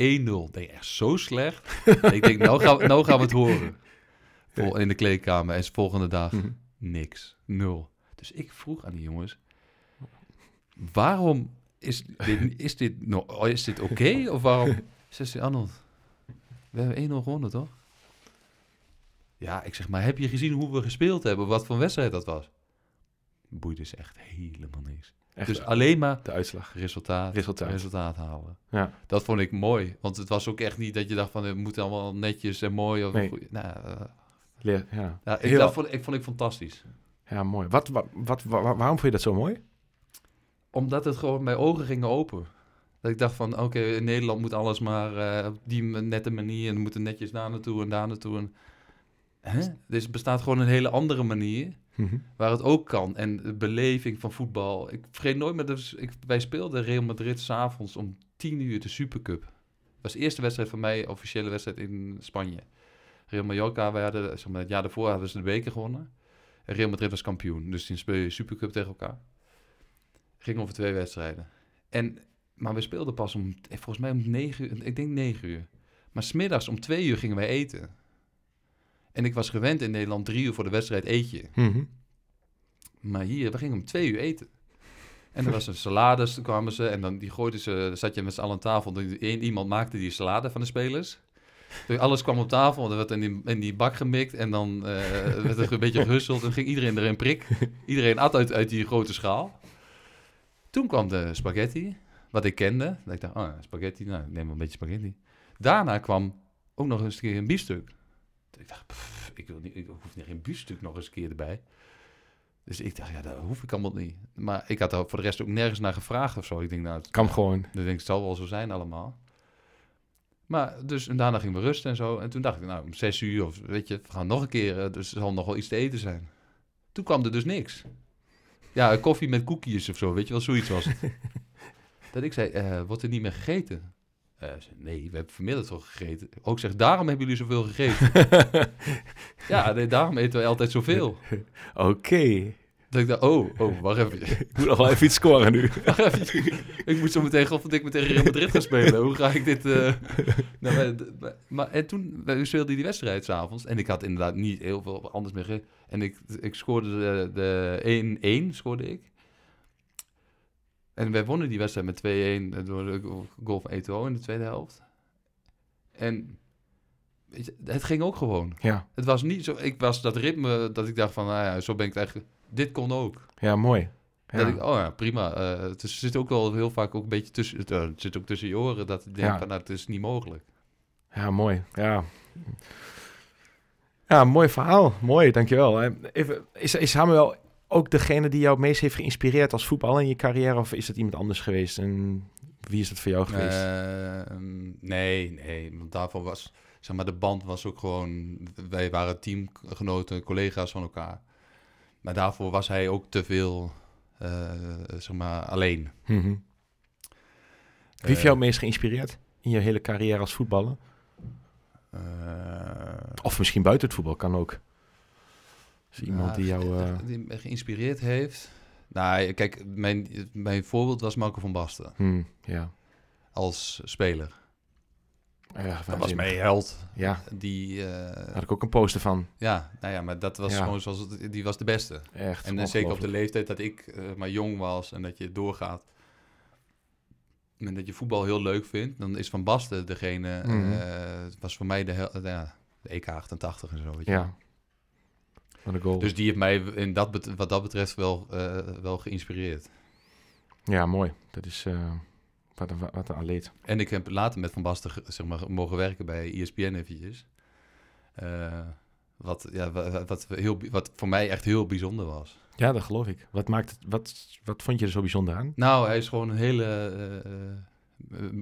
Dat je echt zo slecht. ik denk, nou gaan, we, nou gaan we het horen. Vol, in de kleedkamer. En de volgende dag, Mhm. niks. Nul. Dus ik vroeg aan die jongens, waarom is dit, is dit, oh, is dit oké? Of waarom? Zegt ze, Arnold, we hebben 1-0 gewonnen, toch? Ja, ik zeg, maar heb je gezien hoe we gespeeld hebben? Wat voor wedstrijd dat was? Boeide ze echt helemaal niks. Echt, dus alleen maar de uitslag. resultaat, Resultaat. resultaat halen. Ja. Dat vond ik mooi. Want het was ook echt niet dat je dacht van, het moet allemaal netjes en mooi. Of Nee. goed. Nou, eh, Leer, ja. ja, ik, Heel- dat vond, ik vond ik fantastisch. ja, mooi. Wat, wat, wat, wa- waarom vond je dat zo mooi? Omdat het gewoon, mijn ogen gingen open. Dat ik dacht van, oké, in Nederland moet alles maar eh, op die nette manier. En we moeten netjes daar naartoe en daar naartoe. En, hè? Dus er bestaat gewoon een hele andere manier Mhm. waar het ook kan. En de beleving van voetbal. Ik vergeet nooit meer, dus ik, wij speelden Real Madrid s'avonds om 10 uur de Supercup. Dat was de eerste wedstrijd van mij, officiële wedstrijd in Spanje. Real Mallorca, wij hadden, zeg maar, het jaar daarvoor hadden ze de beker gewonnen. En Real Madrid was kampioen, dus toen speel je Supercup tegen elkaar. Ging over twee wedstrijden. En, maar we speelden pas om, eh, volgens mij om 9 uur, ik denk 9 uur. Maar smiddags om 2 uur gingen wij eten. En ik was gewend in Nederland drie uur voor de wedstrijd eet je. Mhm. Maar hier, we gingen om twee uur eten. En er was een salades, toen kwamen ze en dan die gooiden ze, dan zat je met z'n allen aan tafel. Dan Eén iemand maakte die salade van de spelers. Dus alles kwam op tafel, en er werd in die, in die bak gemikt en dan eh, werd er een beetje gehusteld en ging iedereen erin prik. Iedereen at uit, uit die grote schaal. Toen kwam de spaghetti, wat ik kende. Dat ik dacht, oh spaghetti, nou, neem wel een beetje spaghetti. Daarna kwam ook nog eens een keer een biefstuk. Ik dacht, pff, ik, wil niet, ik hoef niet geen biefstuk nog eens een keer erbij. Dus ik dacht, ja, dat hoef ik allemaal niet. Maar ik had er voor de rest ook nergens naar gevraagd of zo. Ik denk, nou, het, Kan gewoon. ik denk, het zal wel zo zijn allemaal. Maar dus, en daarna gingen we rusten en zo. En toen dacht ik, nou, om zes uur of weet je, we gaan nog een keer. eh, Dus er zal nog wel iets te eten zijn. Toen kwam er dus niks. Ja, koffie met koekjes of zo, weet je wel, zoiets was het. dat ik zei, eh, wordt er niet meer gegeten? Eh, nee, we hebben vanmiddag toch gegeten. Ook zeg, daarom hebben jullie zoveel gegeten. ja, nee, daarom eten we altijd zoveel. Oké. Dat ik dacht, oh, oh, wacht even. Ik moet nog wel even iets scoren nu. Wacht even. ik moet zo meteen godverdikke tegen Real Madrid gaan spelen. Hoe ga ik dit... eh, nou, maar, maar- maar, en toen we speelden die wedstrijd s'avonds. En ik had inderdaad niet heel veel anders meer... En ik, ik scoorde de, de 1-1, scoorde ik. En wij wonnen die wedstrijd met 2-1 door de goal van Eto'o in de tweede helft. En je, het ging ook gewoon. Ja, Het was niet zo... Ik was dat ritme dat ik dacht van... Nou ja, zo ben ik het eigenlijk... Dit kon ook. ja mooi. Ja. Dat ik, oh ja, prima. Eh, het zit ook wel heel vaak ook een beetje tussen, het, eh, het zit ook tussen je oren dat ik denk Ja. van, nou, het is niet mogelijk. Ja, mooi. Ja. Ja, mooi verhaal. Mooi, dankjewel. Eh, Even, is, is Samuel ook degene die jou het meest heeft geïnspireerd als voetballer in je carrière? Of is het iemand anders geweest? En wie is het voor jou geweest? Eh, nee, nee, want daarvoor was, zeg maar, de band was ook gewoon, wij waren teamgenoten, collega's van elkaar. Maar daarvoor was hij ook te veel, eh, zeg maar, alleen. Mhm. Wie heeft jou het meest geïnspireerd in je hele carrière als voetballer? Eh, Of misschien buiten het voetbal kan ook. Is iemand die jou... eh, die me geïnspireerd heeft. Nou, kijk, mijn, mijn voorbeeld was Marco van Basten hmm, ja. als speler. Ja, Dat was mijn held. Ja, Die, daar eh, had ik ook een poster van. ja, nou ja, maar dat was Ja. gewoon zoals het, die was de beste. Echt En eh, zeker op de leeftijd dat ik maar jong was en dat je doorgaat. En dat je voetbal heel leuk vindt, dan is Van Basten degene, Mhm. was voor mij de, hel- ja, de EK 88 en zo. Weet je. Ja. Wat goal. Dus die heeft mij in dat, wat dat betreft wel, eh, wel geïnspireerd. Ja, mooi. Dat is eh, wat, een, wat een atleet. En ik heb later met Van Basten zeg maar, mogen werken bij ESPN eventjes. Eh, wat, ja, wa- wat, heel, wat voor mij echt heel bijzonder was. Ja, dat geloof ik. Wat, maakt het, wat, wat vond je er zo bijzonder aan? Nou, hij is gewoon een hele...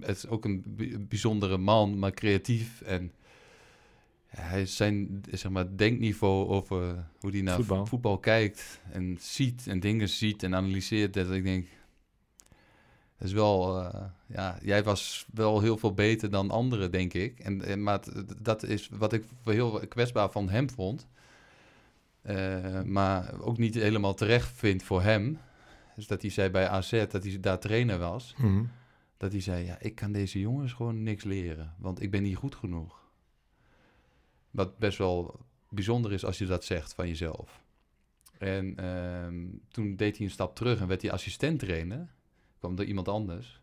het is ook een bi- bijzondere man, maar creatief. En hij is zijn zeg maar, denkniveau over hoe hij naar Voetbal. voetbal. kijkt en ziet en dingen ziet en analyseert. Dat ik denk, dat is wel, eh, ja, jij was wel heel veel beter dan anderen, denk ik. En, en, maar dat is wat ik heel kwetsbaar van hem vond. Eh, maar ook niet helemaal terecht vind voor hem. Dus dat hij zei bij AZ, dat hij daar trainer was. Mhm. Dat hij zei, ja, ik kan deze jongens gewoon niks leren. Want ik ben niet goed genoeg. Wat best wel bijzonder is als je dat zegt van jezelf. En ehm, toen deed hij een stap terug en werd hij assistent trainer. Kwam er iemand anders.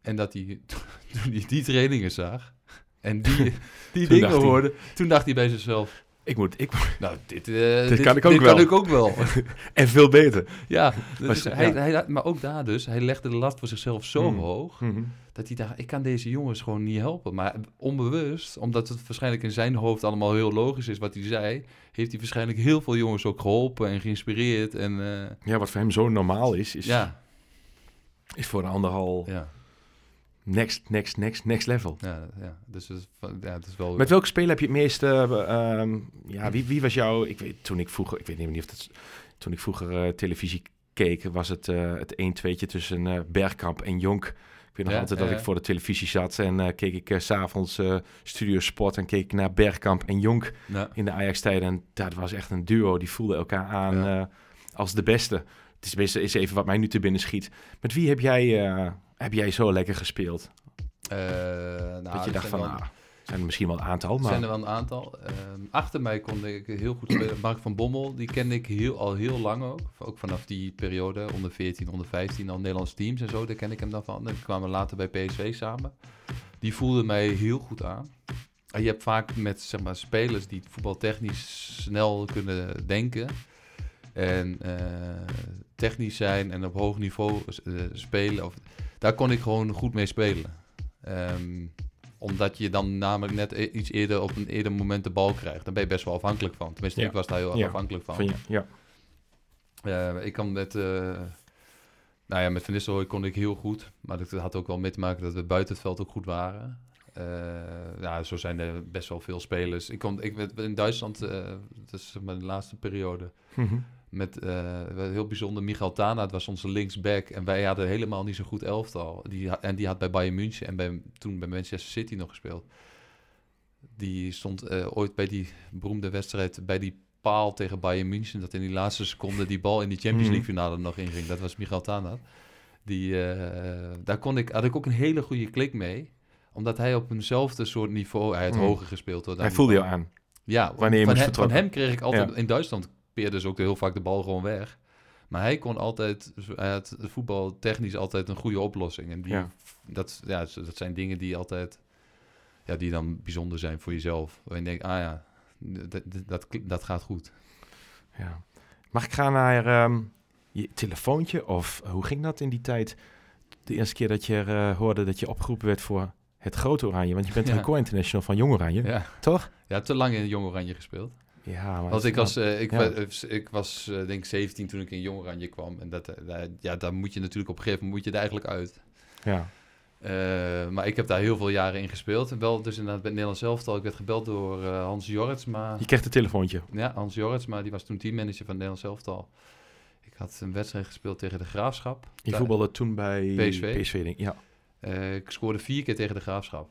En dat hij, toen hij die trainingen zag en die, die dingen hoorde, toen dacht hij bij zichzelf, Ik moet, ik, nou, dit, eh, Dit kan ik ook dit wel. kan ik ook wel. en veel beter. ja, Maar hij. Hij, maar ook daar dus, hij legde de lat voor zichzelf zo Hmm. hoog, Mhm. dat hij dacht, ik kan deze jongens gewoon niet helpen. Maar onbewust, omdat het waarschijnlijk in zijn hoofd allemaal heel logisch is wat hij zei, heeft hij waarschijnlijk heel veel jongens ook geholpen en geïnspireerd. En eh, Ja, wat voor hem zo normaal is, is, ja, is voor een ander al ja, next, next, next, next level. ja, ja, dus ja, het is wel... Met welke speler heb je het meeste... eh, ehm, ja, wie, wie was jouw... Ik weet, toen ik vroeger... Ik weet niet of dat... Toen ik vroeger eh, televisie keek, was het eh, het 1-2'tje tussen eh, Bergkamp en Jonk. Ik weet nog Ja, altijd dat ik voor de televisie zat en keek ik s s'avonds Studio Sport en keek ik naar Bergkamp en Jonk in de Ajax-tijden. En dat was echt een duo, die voelden elkaar aan als de beste. Het is, is even wat mij nu te binnen schiet. Met wie heb jij, heb jij zo lekker gespeeld? Eh, nou, dat je dacht van, wel- ah, zijn er misschien wel een aantal, maar... zijn er wel een aantal. Ehm, achter mij kon ik heel goed spelen. Mark van Bommel, die kende ik heel, al heel lang ook. Ook vanaf die periode, onder 14, onder 15, al Nederlands teams en zo. Daar ken ik hem dan van. En we kwamen later bij PSV samen. Die voelde mij heel goed aan. En je hebt vaak met zeg maar, spelers die voetbaltechnisch snel kunnen denken. En eh, technisch zijn en op hoog niveau eh, spelen. Of, daar kon ik gewoon goed mee spelen. Ehm, omdat je dan namelijk net e- iets eerder op een eerder moment de bal krijgt. Daar ben je best wel afhankelijk van. Tenminste, Ja. ik was daar heel erg Ja. afhankelijk van. Van je, ja. Eh, ik kan met, eh, nou ja, met Van Nistelrooy kon ik heel goed. Maar dat had ook wel mee te maken dat we buiten het veld ook goed waren. Eh, ja, zo zijn er best wel veel spelers. Ik kon, ik in Duitsland, dat is de laatste periode, Mhm. Met eh, heel bijzonder Michael Tana, het was onze linksback. En wij hadden helemaal niet zo goed elftal. Die, en die had bij Bayern München en bij, toen bij Manchester City nog gespeeld. Die stond eh, ooit bij die beroemde wedstrijd bij die paal tegen Bayern München. Dat in die laatste seconde die bal in die Champions Mhm. League finale nog inging. Dat was Michael Tana. Die, eh, daar kon ik, had ik ook een hele goede klik mee. Omdat hij op eenzelfde soort niveau, hij had Mhm. hoger gespeeld. Hoor, Hij voelde je aan. ja, Wanneer je van, moest hem, van hem kreeg ik altijd... Ja. In Duitsland peerde dus ook heel vaak de bal gewoon weg. Maar hij kon altijd... Had voetbal technisch altijd een goede oplossing. En die, Ja. dat, ja, dat zijn dingen die altijd... Ja, die dan bijzonder zijn voor jezelf. Waarin je denkt, ah ja, dat, dat, dat, gaat goed. Ja. Mag ik gaan naar ehm, je telefoontje? Of hoe ging dat in die tijd? De eerste keer dat je eh, hoorde dat je opgeroepen werd voor het grote Oranje. Want je bent Ja. record international van Jong Oranje, Ja, toch? ja te lang in Jong Oranje gespeeld. Ja, maar Want ik was, eh, ik, ja. wa- ik was eh, denk ik 17 toen ik in Jong Oranje kwam. En dat, eh, ja, daar moet je natuurlijk op een gegeven moment moet je er eigenlijk uit. Ja. Eh, maar ik heb daar heel veel jaren in gespeeld. En wel dus inderdaad bij het Nederlands elftal. Ik werd gebeld door eh, Hans Jorritsma. Je kreeg een telefoontje. Ja, Hans Jorritsma, die was toen teammanager van het Nederlands elftal. Ik had een wedstrijd gespeeld tegen de Graafschap. Je Daar- voetbalde toen bij PSV. PSV denk ik. Ja. Eh, ik scoorde vier keer tegen de Graafschap.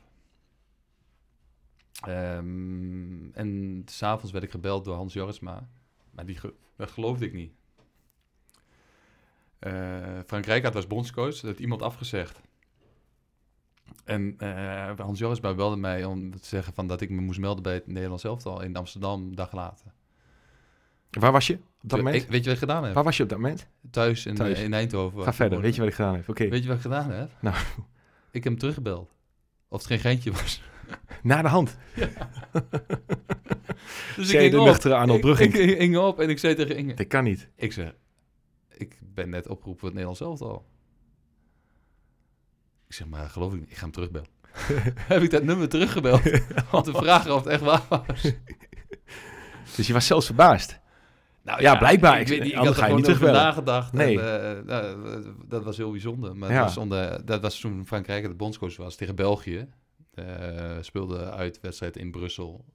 Ehm, en s'avonds werd ik gebeld door Hans Jorritsma. Maar die ge- dat geloofde ik niet. Eh, Frank Rijkaard was bondscoach. Dat had iemand afgezegd. En eh, Hans Jorritsma belde mij om te zeggen van dat ik me moest melden bij het Nederlands elftal in Amsterdam, een dag later. Waar was je op dat moment? Ik, weet je wat ik gedaan heb? Waar was je op dat moment? Thuis in, Thuis. eh, in Eindhoven. Ga verder. Weet je wat ik gedaan heb? Oké. Weet je wat ik gedaan heb? Nou. Ik heb hem teruggebeld. Of het geen geintje was. Na de hand. Dus Zei de op. nuchtere Arnold Ik- Brugging. Ik, ik ging op en ik zei tegen Inge... Dat kan niet. Ik zeg, ik ben net opgeroepen voor het Nederlands elftal. Ik zeg, maar geloof ik niet. Ik ga hem terugbellen. Heb ik dat nummer teruggebeld? om te vragen of het echt waar was. Dus je was zelfs verbaasd. Nou, ja, blijkbaar. Ik, Ik, weet niet, ik had ga er niet over nagedacht. Nee. En, eh, nou, dat was heel bijzonder. Maar Ja. het was onder, dat was toen Frankrijk de bondscoach was tegen België. Eh, speelde uit wedstrijd in Brussel.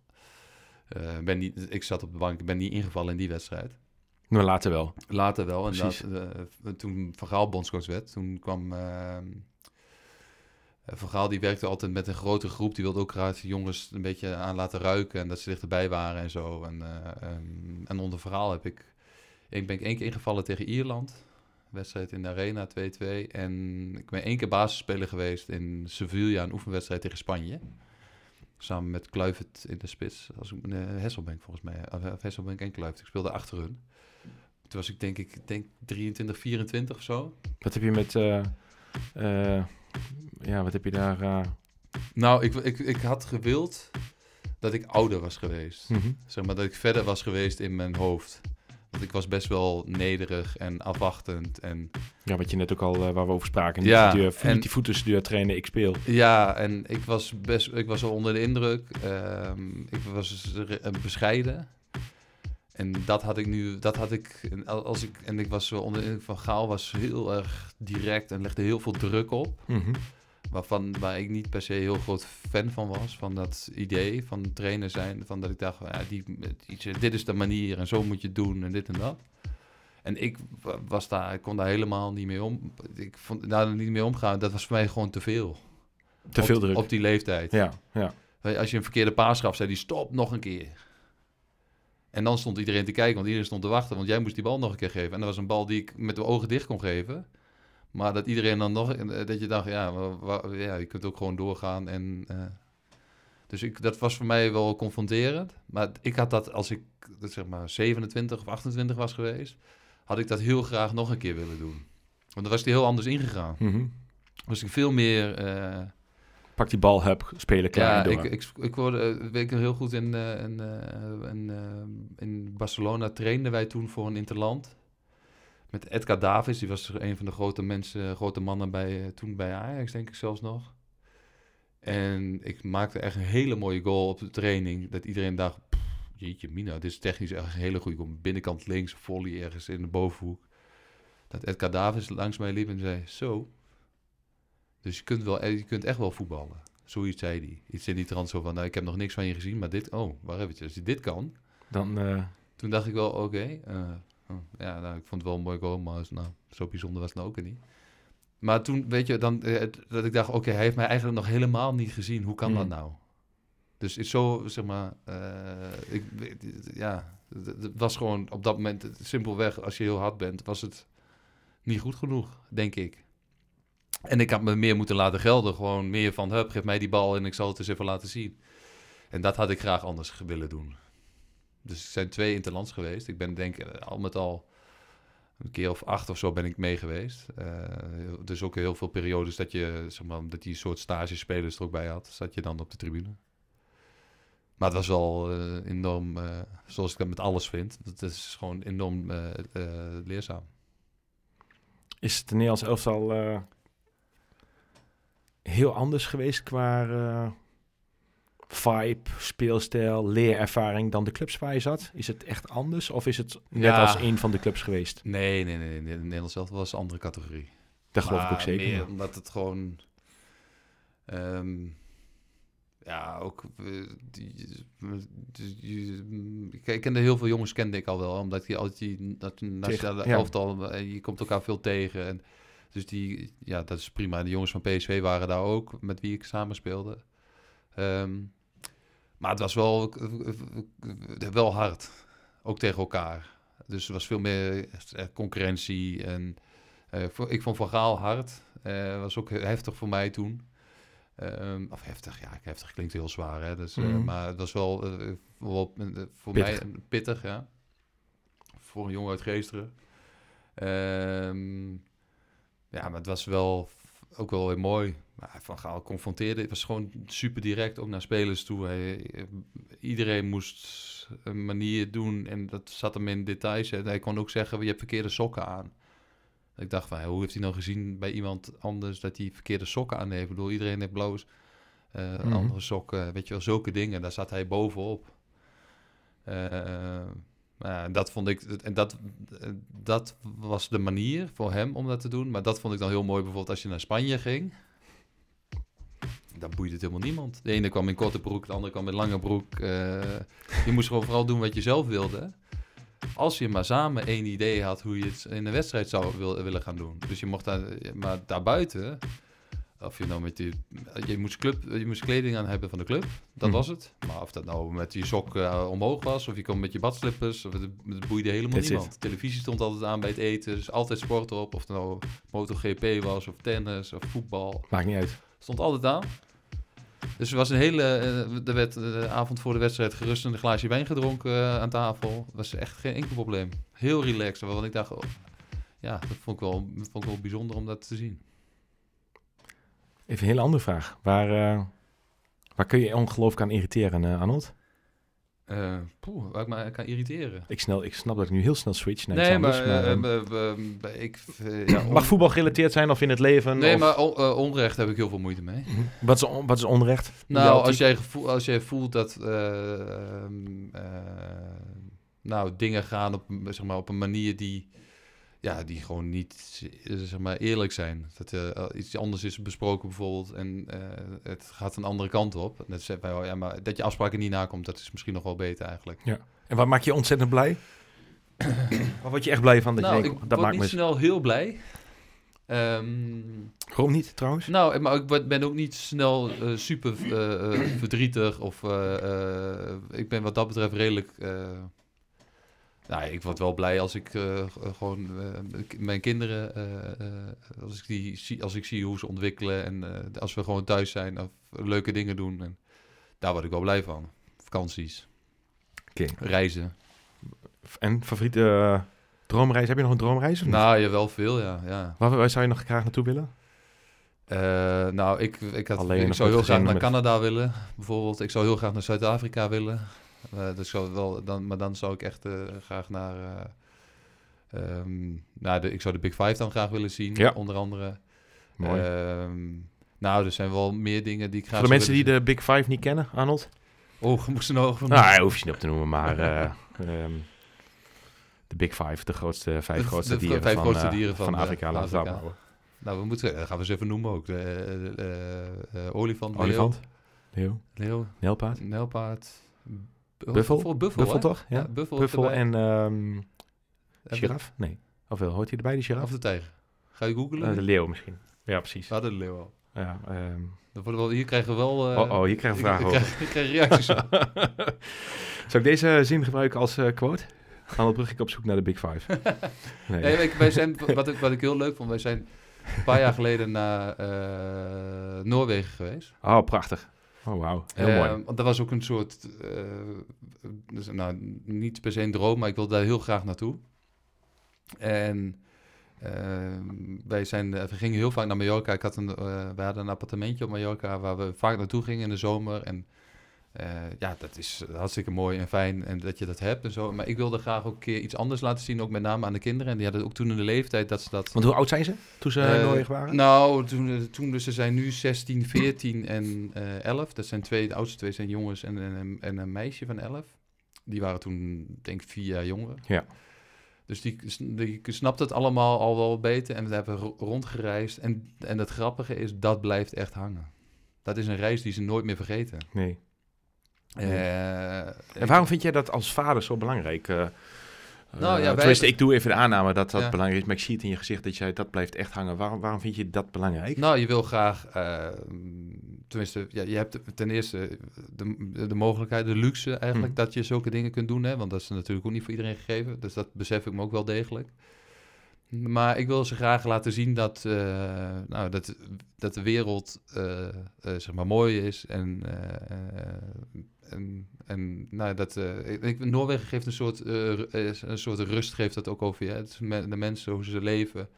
Eh, ben niet, ik zat op de bank, ik ben niet ingevallen in die wedstrijd. Maar later wel. Later wel. En dat, eh, toen Van Gaal bondscoach werd, toen kwam... eh, Van Gaal die werkte altijd met een grote groep. Die wilde ook graag de jongens een beetje aan laten ruiken. En dat ze dichterbij waren en zo. En, eh, ehm, en onder verhaal heb ik... Ik ben ik één keer ingevallen tegen Ierland. Wedstrijd in de Arena, 2-2. En ik ben één keer basisspeler geweest in Sevilla, een oefenwedstrijd tegen Spanje. Samen met Kluivert in de spits. Als ik, nee, Hesselbank volgens mij. Of, of Hesselbank en Kluivert. Ik speelde achter hun. Toen was ik denk ik denk 23, 24 of zo. Wat heb je met... eh, eh, ja, wat heb je daar... eh, Nou, ik, ik, ik had gewild dat ik ouder was geweest. mhm. Zeg maar dat ik verder was geweest in mijn hoofd. Want ik was best wel nederig en afwachtend. En Ja, wat je net ook al, eh, waar we over spraken. Ja, die deur, en- niet die trainen, ik speel. ja, en ik was best ik was wel onder de indruk. Ehm, ik was re- eh, bescheiden. En dat had ik nu, dat had ik, en als ik, en ik was wel onder de indruk van Gaal, was heel erg direct en legde heel veel druk op. Mhm. Waarvan waar ik niet per se heel groot fan van was, van dat idee van trainer zijn, van dat ik dacht, ja, die, dit is de manier en zo moet je het doen en dit en dat. En ik wa- was daar, ik kon daar helemaal niet mee om. Ik vond daar niet mee omgaan. Dat was voor mij gewoon te veel. Te op, veel druk. op die leeftijd. Ja, ja. Als je een verkeerde paas gaf, zei die stop nog een keer. En dan stond iedereen te kijken, want iedereen stond te wachten, want jij moest die bal nog een keer geven. En dat was een bal die ik met de ogen dicht kon geven. Maar dat iedereen dan nog, eh, dat je dacht, ja, ja je kunt ook gewoon doorgaan. En, eh, dus ik, dat was voor mij wel confronterend. Maar ik had dat, als ik dat zeg maar 27 of 28 was geweest, had ik dat heel graag nog een keer willen doen. Want dan was die heel anders ingegaan. Mhm. Was ik veel meer... eh, Pak die bal, heb, spelen, klaar ja, door. ik, ik, ik eh, weet ik heel goed, in, in, in, in Barcelona trainden wij toen voor een interland. Met Edgar Davis, die was een van de grote mensen, grote mannen bij, eh, toen bij Ajax, denk ik zelfs nog. En ik maakte echt een hele mooie goal op de training, dat iedereen dacht, "Pff, jeetje mina, dit is technisch echt een hele goede goal. Binnenkant links, volley ergens in de bovenhoek. Dat Edgar Davis langs mij liep en zei, zo, dus je kunt, wel, je kunt echt wel voetballen. Zoiets zei hij. Iets in die trant zo van, nou, ik heb nog niks van je gezien, maar dit, oh, waar heb je? Als je dit kan. Dan, eh, Toen dacht ik wel, oké. eh, oh, ja, nou, ik vond het wel een mooi goal, maar nou, zo bijzonder was het nou ook niet. Maar toen, weet je, dan, eh, dat ik dacht, oké, hij heeft mij eigenlijk nog helemaal niet gezien. Hoe kan dat Mm. nou? Dus is zo, zeg maar, eh, ik, ja, het was gewoon op dat moment, simpelweg, als je heel hard bent, was het niet goed genoeg, denk ik. En ik had me meer moeten laten gelden. Gewoon meer van, hup, geef mij die bal en ik zal het eens even laten zien. En dat had ik graag anders willen doen. Dus er zijn twee interlands geweest. Ik ben denk eh, al met al een keer of acht of zo ben ik mee geweest. Eh, dus ook heel veel periodes dat je, zeg maar, dat die soort stagespelers er ook bij had. Zat je dan op de tribune. Maar het was wel eh, enorm, zoals ik dat met alles vind. Het is gewoon enorm leerzaam. is het Nederlands elftal heel anders geweest qua vibe, speelstijl, leerervaring dan de clubs waar je zat? Is het echt anders of is het net Ja. als een van de clubs geweest? Nee, nee, nee. nee. Nederland zelf was een andere categorie. Dat geloof ik ook zeker. meer omdat het gewoon... ehm, ja, ook... eh, ik kende heel veel jongens, kende ik al wel. Omdat je altijd die dat nationale ja. elftal... eh, Je komt elkaar veel tegen. En, dus die... Ja, dat is prima. De jongens van PSV waren daar ook, met wie ik samen speelde. Ehm, maar het was wel, eh, wel hard. Ook tegen elkaar. Dus er was veel meer eh, concurrentie. En eh, ik vond Van Gaal hard. Eh was ook heftig voor mij toen. Ehm, of heftig, ja, heftig klinkt heel zwaar. Hè? Dus, eh, Mhm. maar het was wel, eh, wel eh, voor Pittig. mij pittig, ja. Voor een jongen uit Geesteren. Ehm, ja, maar het was wel ook wel weer mooi. Maar Van Gaal confronteerde, het was gewoon super direct, ook naar spelers toe. Hij, eh, iedereen moest een manier doen en dat zat hem in details. En hij kon ook zeggen, je hebt verkeerde sokken aan. Ik dacht van, hoe heeft hij nou gezien bij iemand anders dat hij verkeerde sokken aan heeft? Ik bedoel, iedereen heeft blauw, eh, Mhm. andere sokken, weet je wel, zulke dingen. Daar zat hij bovenop. Eh, ja, dat vond ik, en dat, dat was de manier voor hem om dat te doen. Maar dat vond ik dan heel mooi, bijvoorbeeld als je naar Spanje ging. Dan boeide het helemaal niemand. De ene kwam in korte broek, de andere kwam in lange broek. Eh, je moest gewoon vooral doen wat je zelf wilde. Als je maar samen één idee had hoe je het in een wedstrijd zou wil, willen gaan doen. Dus je mocht daar, maar daarbuiten, of je nou met die, je moest, club, je moest kleding aan hebben van de club, dat Mhm. was het. Maar of dat nou met die sok eh, omhoog was, of je kwam met je badslippers, of het, het boeide helemaal That's niemand. Televisie stond altijd aan bij het eten, dus altijd sport op. Of het nou MotoGP was, of tennis, of voetbal. Maakt niet uit. Stond altijd aan. Dus was een hele. eh, er werd eh, de avond voor de wedstrijd gerust een glaasje wijn gedronken eh, aan tafel. was echt geen enkel probleem. Heel relaxed. Waarvan ik dacht, oh, ja, dat vond ik, wel, dat vond ik wel bijzonder om dat te zien. Even een hele andere vraag. Waar, waar kun je ongelooflijk aan irriteren, eh Arnold? Eh poeh, waar ik me kan irriteren. Ik, snel, ik snap dat ik nu heel snel switch naar iets Nee, anders. maar, maar, ik. ja, on- mag voetbal gerelateerd zijn of in het leven? Nee, of- maar on- eh, onrecht heb ik heel veel moeite mee. Wat is, on- wat is onrecht? Nou, als jij, als jij voelt dat eh, ehm, eh, nou, dingen gaan op, zeg maar, op een manier die, ja, die gewoon niet eh, zeg maar, eerlijk zijn. Dat er iets anders is besproken bijvoorbeeld en eh, het gaat een andere kant op. Net oh, ja, maar dat je afspraken niet nakomt, dat is misschien nog wel beter eigenlijk. En wat maakt je ontzettend blij? Waar word je echt blij van? Dat nou, je ik denkt, dat maakt niet me... snel heel blij. Ehm, Waarom niet, trouwens? Nou, maar ik ben ook niet snel eh, super eh, eh, verdrietig. Of eh, eh, ik ben wat dat betreft redelijk. Eh, nou, ik word wel blij als ik eh, g- gewoon eh, mijn kinderen. eh, eh, als, ik die zie, als ik zie hoe ze ontwikkelen. En eh, als we gewoon thuis zijn of leuke dingen doen. En daar word ik wel blij van. Vakanties, Oké. reizen. En favoriete eh, droomreis? Heb je nog een droomreis? Of niet? Nou, ja, wel veel, ja. ja. Waar, waar zou je nog graag naartoe willen? Eh, nou, ik, ik, had, ik zou heel graag naar met- Canada willen, bijvoorbeeld. Ik zou heel graag naar Zuid-Afrika willen. Eh, dus zou wel, dan, maar dan zou ik echt eh, graag naar... eh, ehm, naar de, ik zou de Big Five dan graag willen zien, Ja. onder andere. Mooi. Ehm, nou, er zijn wel meer dingen die ik graag Voor de mensen die de Big Five niet kennen, Arnold? Oh, moesten nou over... Nou, hij hoef je niet op te noemen, maar ehm, de Big Five, de grootste, vijf De- grootste de dieren, vijf van, grootste dieren van, van, Afrika. Laten we houden. Nou, we moeten... Dat gaan we eens even noemen ook. De, olifant, leeuw, Olifant, leeuw, leeuw, nijlpaard, Nijlpaard. Buffel? Toch? Ja, buffel, en En giraf? Nee. Of wel, hoort hij erbij, die Of giraf? de tijger. Ga je googlen? Eh, de leeuw misschien. Ja, precies. We hadden de leeuw al. Ja, ehm, we wel, hier krijgen we wel... eh, oh, oh, hier krijg ik ik, een vraag ik, over. krijg, ik krijg reacties op. Zou ik deze zin gebruiken als eh, quote? Arnold Brug, ik op zoek naar de Big Five. Nee. Nee, ik- wij zijn, wat, ik, wat ik heel leuk vond, wij zijn een paar jaar geleden naar Noorwegen geweest. Oh, prachtig. Oh, wauw. Heel Eh, mooi. Want dat was ook een soort, eh, dus, nou, niet per se een droom, maar ik wilde daar heel graag naartoe. En eh, wij zijn, eh, we gingen heel vaak naar Mallorca. Ik had een, eh, we hadden een appartementje op Mallorca waar we vaak naartoe gingen in de zomer. En eh, ja, dat is hartstikke mooi en fijn en dat je dat hebt en zo. Maar ik wilde graag ook een keer iets anders laten zien, ook met name aan de kinderen. En die hadden ook toen in de leeftijd dat ze dat... Want hoe oud zijn ze toen ze Noorwegen waren? Nou, toen, eh, toen dus ze zijn nu 16, 14 en eh 11. Dat zijn twee, de oudste twee zijn jongens en, en, en een meisje van 11. Die waren toen, denk ik, vier jaar jonger. Ja. Dus die, die snapt het allemaal al wel beter en we hebben ro- rondgereisd. En, en het grappige is, dat blijft echt hangen. Dat is een reis die ze nooit meer vergeten. Nee. Eh, En waarom vind jij dat als vader zo belangrijk? Eh, Nou, ja, wij- ik doe even de aanname dat dat Ja. belangrijk is, maar ik zie het in je gezicht dat jij dat blijft echt hangen. Waarom, waarom vind je dat belangrijk? Nou, je wil graag, eh, tenminste, ja, je hebt ten eerste de, de mogelijkheid, de luxe eigenlijk, Mhm. dat je zulke dingen kunt doen. Hè? Want dat is natuurlijk ook niet voor iedereen gegeven. Dus dat besef ik me ook wel degelijk. Maar ik wil ze graag laten zien dat, nou, dat, dat de wereld zeg maar mooi is. En, en, en nou, dat, eh, ik, ik- Noorwegen geeft een soort, eh, eh, een soort rust, geeft dat ook over je. Het is me- de mensen, hoe ze leven.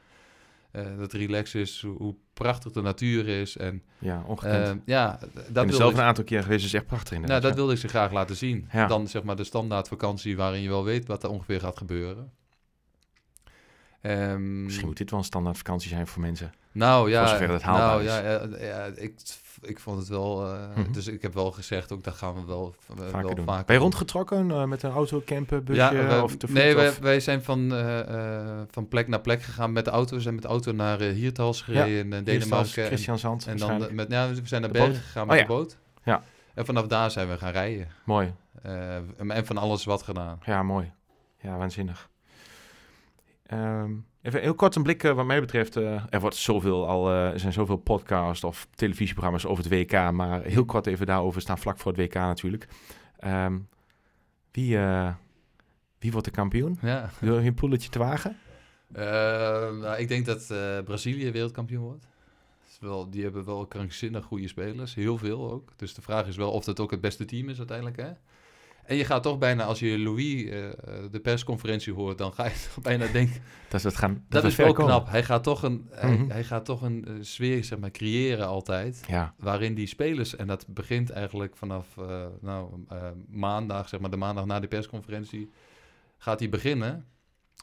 eh, dat relax is, hoe, prachtig de natuur is. En Ja, ongekend. eh, ja, ik dat ben wilde zelf ik, een aantal keer geweest, dus echt prachtig nou, inderdaad. dat ja. wilde ik ze graag laten zien. Ja. Dan zeg maar de standaard vakantie waarin je wel weet wat er ongeveer gaat gebeuren. Ehm, Misschien moet dit wel een standaard vakantie zijn voor mensen. nou ja, voor zover het haalbaar nou, ja, ja, ja, ik, ik vond het wel. eh, Mhm. Dus ik heb wel gezegd ook, dat gaan we wel, eh, Vaker wel doen. vaker ben je rondgetrokken eh, met een auto, camper, busje of te voet? nee, wij, of- wij zijn van, eh, eh, van plek naar plek gegaan met de auto. We zijn met de auto naar Hiertals gereden in eh, Denemarken. En, Christian Zand. en dan met, ja, we zijn naar Bergen gegaan Oh met ja. de boot. Ja. En vanaf daar zijn we gaan rijden. Mooi. Eh, en van alles wat gedaan. Ja, mooi. Ja, waanzinnig. Ehm, even heel kort een blik eh, wat mij betreft. eh, er, wordt zoveel al, eh, er zijn zoveel podcasts of televisieprogramma's over het WK. Maar heel kort even daarover staan vlak voor het WK natuurlijk. Ehm, wie, wie wordt de kampioen? Ja. Wil je een poeletje te wagen? Eh, nou, ik denk dat Brazilië wereldkampioen wordt. Wel, die hebben wel krankzinnig goede spelers. Heel veel ook. Dus de vraag is wel of dat ook het beste team is uiteindelijk. Hè? En je gaat toch bijna, als je Louis eh, de persconferentie hoort, dan ga je toch bijna denken... Dat, is het gaan, Dat, is wel komen. knap. Hij gaat toch een, hij, Mhm. hij gaat toch een eh, sfeer zeg maar, creëren altijd. Ja, Waarin die spelers, en dat begint eigenlijk vanaf eh, nou, eh, maandag, zeg maar de maandag na de persconferentie, gaat hij beginnen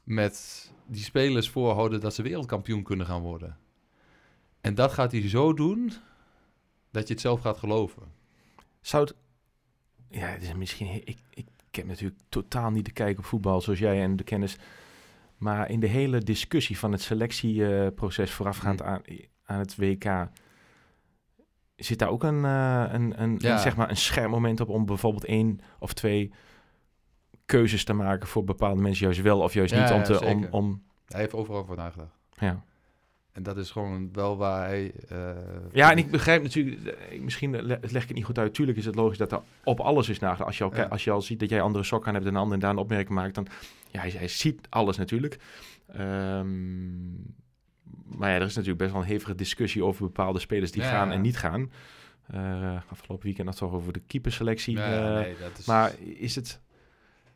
met die spelers voorhouden dat ze wereldkampioen kunnen gaan worden. En dat gaat hij zo doen dat je het zelf gaat geloven. zou het... Ja, het is misschien... Ik, ik, heb natuurlijk totaal niet de kijk op voetbal zoals jij en de kennis. Maar in de hele discussie van het selectieproces voorafgaand Mm. aan, aan het WK... Zit daar ook een, eh, een, een, Ja. een, zeg maar een scherp moment op om bijvoorbeeld één of twee keuzes te maken voor bepaalde mensen, juist wel of juist Ja, niet, om te, om, om, Hij heeft overal over nagedacht. ja. En dat is gewoon wel waar hij... eh, Ja, en ik begrijp natuurlijk, eh, misschien le- leg ik het niet goed uit. Tuurlijk is het logisch dat er op alles is nagedacht. Als je al, Ja. als je al ziet dat jij andere sokken aan hebt dan een ander en daar een opmerking maakt, dan ja, hij, hij ziet alles natuurlijk. Ehm, maar ja, er is natuurlijk best wel een hevige discussie over bepaalde spelers die Ja. gaan en niet gaan. Eh, afgelopen weekend nog toch over de keeperselectie. ja, nee, dat is... maar is het,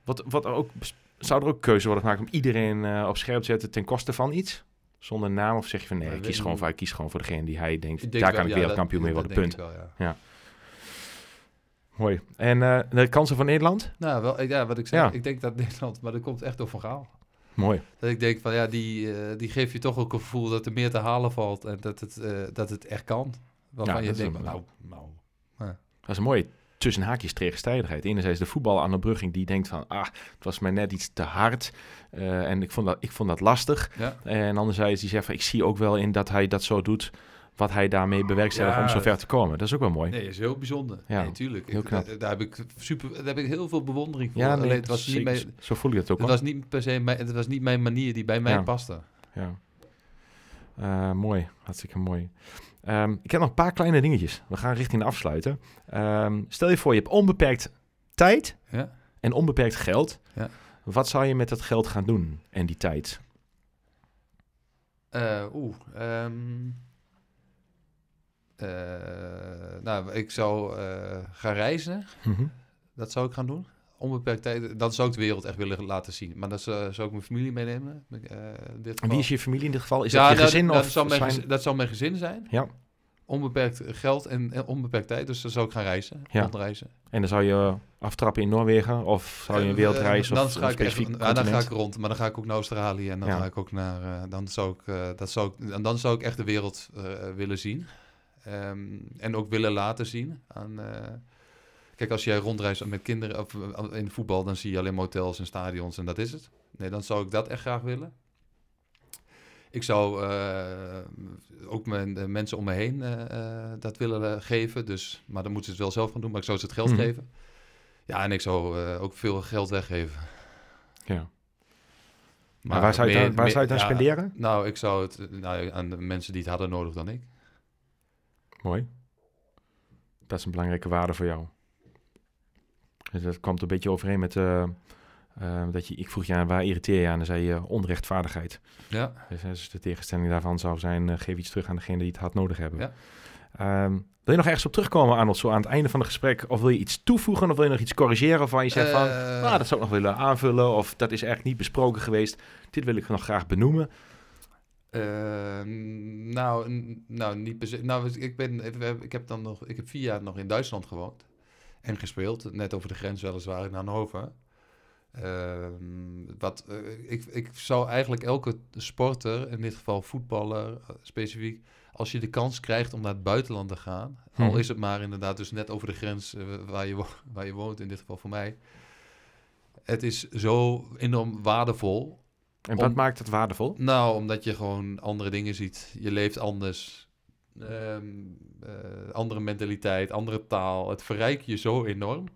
wat, wat ook, zou er ook keuze worden gemaakt om iedereen op scherp te zetten ten koste van iets? Zonder naam of zeg je van nee, ik kies, gewoon voor, ik kies gewoon voor degene die hij denkt, denk daar wel- kan ik wereldkampioen mee worden, punt. wel, ja. Mooi. En eh, de kansen van Nederland? Nou, wel, ja, wat ik zeg, Ja. ik denk dat Nederland, maar dat komt echt door Van Gaal. Mooi. Dat ik denk van ja, die, eh, die geeft je toch ook een gevoel dat er meer te halen valt en dat het, eh, dat het echt kan. Waarvan Ja, je denkt, nou, nou. Dat is een mooie tussen haakjes tegenstrijdigheid. Enerzijds de voetballer aan de Brugging die denkt van, ah, het was mij net iets te hard. eh, en ik vond, dat, ik vond dat lastig. Ja, En anderzijds die zegt van, ik zie ook wel in dat hij dat zo doet, wat hij daarmee bewerkstelligt Ja. om zover te komen. Dat is ook wel mooi. nee, is heel bijzonder. Ja, nee, tuurlijk. heel Ik- knap. Daar, daar heb ik super, daar heb ik heel veel bewondering voor. Ja, nee, Alleen het was niet mijn, zo voel ik het ook het was niet per se mijn, het was niet mijn manier die bij mij Ja. paste. Ja. Eh, mooi, hartstikke mooi. Ehm, ik heb nog een paar kleine dingetjes. We gaan richting de afsluiten. Ehm, stel je voor, je hebt onbeperkt tijd Ja. en onbeperkt geld. Ja. Wat zou je met dat geld gaan doen en die tijd? Eh, Oeh. ehm, eh, nou, ik zou eh, gaan reizen. Mhm. Dat zou ik gaan doen. Onbeperkt tijd. Dan zou ik de wereld echt willen laten zien. Maar dan zou, zou ik mijn familie meenemen. eh, dit En wie is je familie in dit geval? Is ja, dat je gezin dat, of dat, zou mijn zijn- gezin, dat zou mijn gezin zijn. Ja. Onbeperkt geld en, en onbeperkt tijd. Dus dan zou ik gaan reizen. Ja. Rondreizen. En dan zou je aftrappen in Noorwegen of zou je een Eh, wereldreis dan of ga een ik echt, specifiek ja, dan ga ik rond. Maar dan ga ik ook naar Australië. En dan Ja. ga ik ook naar... eh, dan, zou ik, eh, dat zou ik, en dan zou ik echt de wereld eh, willen zien. Ehm, en ook willen laten zien aan... eh, Kijk, als jij rondreist met kinderen of eh, in voetbal, dan zie je alleen maar hotels en stadions en dat is het. Nee, dan zou ik dat echt graag willen. Ik zou eh, ook mijn de mensen om me heen eh, eh, dat willen eh, geven. Dus, maar dan moeten ze het wel zelf gaan doen, maar ik zou ze het geld Mhm. geven. Ja, en ik zou eh, ook veel geld weggeven. Ja. Maar waar zou je het meer- dan, waar zou je het dan meer- ja, spenderen? Nou, ik zou het eh, nou, aan de mensen die het hadden nodig dan ik. Mooi. Dat is een belangrijke waarde voor jou. Dus dat komt een beetje overeen met... eh, eh, dat je, ik vroeg je aan, waar irriteer je aan? Dan zei je onrechtvaardigheid. Ja, Dus, eh, dus de tegenstelling daarvan zou zijn... eh, geef iets terug aan degene die het hard nodig hebben. Ja. Ehm, wil je nog ergens op terugkomen, Arnold, zo aan het einde van het gesprek? Of wil je iets toevoegen? Of wil je nog iets corrigeren waarvan je zegt van... Eh, Ah, dat zou ik nog willen aanvullen. Of dat is eigenlijk niet besproken geweest. Dit wil ik nog graag benoemen. Eh, nou, nou, niet. Nou, ik, ben, ik heb dan nog, ik heb vier jaar nog in Duitsland gewoond en gespeeld. Net over de grens weliswaar in Hannover. Ehm, wat, eh, ik, ik zou eigenlijk elke sporter, in dit geval voetballer eh, specifiek, als je de kans krijgt om naar het buitenland te gaan, al Mhm. is het maar inderdaad dus net over de grens eh, waar, je, waar je woont, in dit geval voor mij. Het is zo enorm waardevol. En wat Om- maakt het waardevol? Nou, omdat je gewoon andere dingen ziet. Je leeft anders. Ehm, eh, andere mentaliteit, andere taal. Het verrijkt je zo enorm.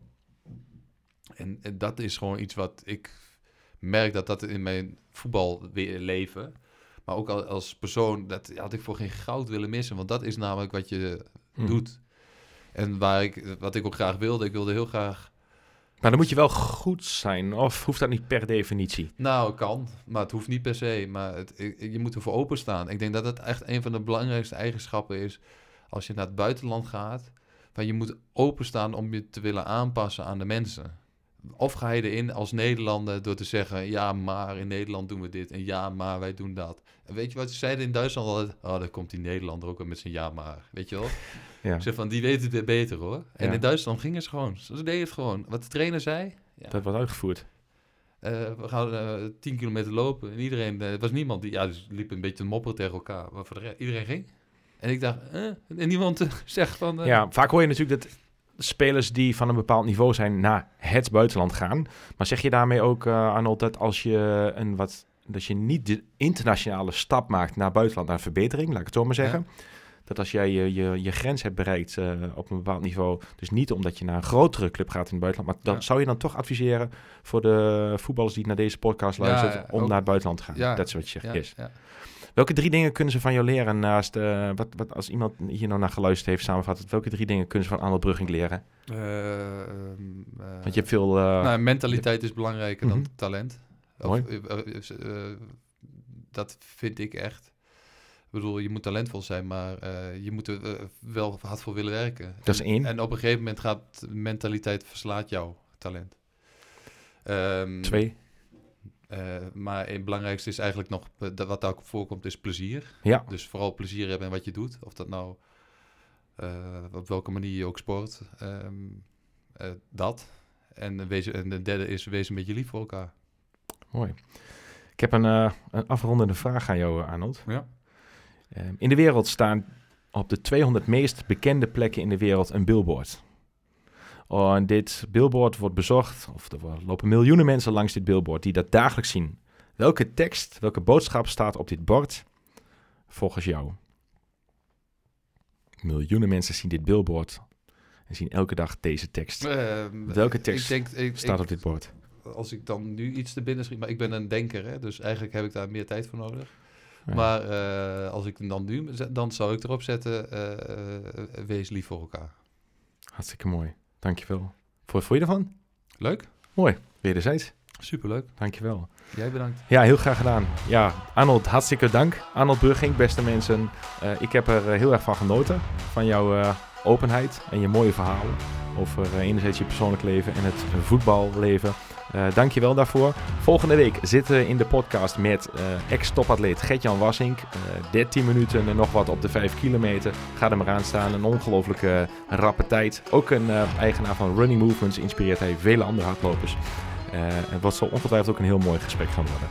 En, en dat is gewoon iets wat ik merk dat dat in mijn voetballeven, maar ook al- als persoon, dat had ik voor geen goud willen missen. Want dat is namelijk wat je Hm. doet. En waar ik, wat ik ook graag wilde. Ik wilde heel graag Maar dan moet je wel goed zijn, of hoeft dat niet per definitie? Nou, kan, maar het hoeft niet per se. Maar het, je moet ervoor openstaan. Ik denk dat het echt een van de belangrijkste eigenschappen is als je naar het buitenland gaat. Van je moet openstaan om je te willen aanpassen aan de mensen. Of ga je erin als Nederlander door te zeggen: ja, maar in Nederland doen we dit en ja, maar wij doen dat. En weet je wat ze zeiden in Duitsland altijd? Oh, daar komt die Nederlander ook weer met zijn ja, maar. Weet je wel? Ja, zeg van die weten het weer beter hoor. En Ja. in Duitsland gingen ze gewoon. Ze deden het gewoon. Wat de trainer zei. Ja, dat wordt uitgevoerd. eh, we gaan eh 10 kilometer lopen. En iedereen, eh, er was niemand die, ja, dus liep een beetje te mopperen tegen elkaar. Maar voor de iedereen ging. En ik dacht, eh, en niemand eh, zegt van... eh, Ja, vaak hoor je natuurlijk dat spelers die van een bepaald niveau zijn naar het buitenland gaan. Maar zeg je daarmee ook, eh, Arnold, dat als je een wat dat je niet de internationale stap maakt naar buitenland, naar verbetering, laat ik het zo maar zeggen. Dat als jij je, je, je grens hebt bereikt eh, op een bepaald niveau, dus niet omdat je naar een grotere club gaat in het buitenland, maar dan Ja. zou je dan toch adviseren voor de voetballers die naar deze podcast luisteren, ja, om ook- naar het buitenland te gaan. Dat is wat je zegt. Yes. Welke drie dingen kunnen ze van jou leren naast, eh, wat, wat, als iemand hier nou naar geluisterd heeft samenvat, welke drie dingen kunnen ze van Arnold Brugging leren? Eh, ehm, eh, Want je hebt veel... nou, mentaliteit is belangrijker Mhm. dan talent. Mooi. eh, eh, dat vind ik echt. Ik bedoel, je moet talentvol zijn, maar eh, je moet er eh, wel hard voor willen werken. Dat is één. En op een gegeven moment gaat mentaliteit verslaat jouw talent. Ehm, twee. Eh, maar het belangrijkste is eigenlijk nog, dat wat daar ook voorkomt, is plezier. Ja. Dus vooral plezier hebben in wat je doet. Of dat nou, op welke manier je ook sport. Ehm, eh, dat. En, wees, en de derde is, wees een beetje lief voor elkaar. Mooi. Ik heb een, een afrondende vraag aan jou, Arnold. Ja. Ehm, in de wereld staan op de 200 meest bekende plekken in de wereld een billboard. Oh, en dit billboard wordt bezocht, of er lopen miljoenen mensen langs dit billboard die dat dagelijks zien. Welke tekst, welke boodschap staat op dit bord volgens jou? Miljoenen mensen zien dit billboard en zien elke dag deze tekst. Ehm, Welke tekst ik denk, ik, Staat ik- op dit bord. Als ik dan nu iets te binnen schiet, maar ik ben een denker, hè, dus eigenlijk heb ik daar meer tijd voor nodig. Ja. Maar eh, als ik hem dan nu, dan zou ik erop zetten, eh, eh, wees lief voor elkaar. Hartstikke mooi. Dankjewel. Voor, voor je ervan? Leuk? Wederzijds. Superleuk. Dankjewel. Jij bedankt. Ja, heel graag gedaan. Ja, Arnold, hartstikke dank. Arnold Brugging, beste mensen. Ik heb er heel erg van genoten. Van jouw openheid en je mooie verhalen. Over eh, enerzijds je persoonlijk leven en het voetballeven. Eh Dank je wel daarvoor. Volgende week zitten we in de podcast met eh, ex-topatleet Gert-Jan Wassink. Eh 13 minuten en nog wat op de 5 kilometer. Ga er maar aan staan. Een ongelooflijke rappe tijd. Ook een eigenaar van Running Movements inspireert hij vele andere hardlopers. En wat zal ongetwijfeld ook een heel mooi gesprek gaan worden.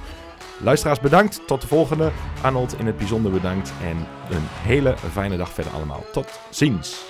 Luisteraars bedankt. Tot de volgende. Arnold in het bijzonder bedankt. En een hele fijne dag verder allemaal. Tot ziens.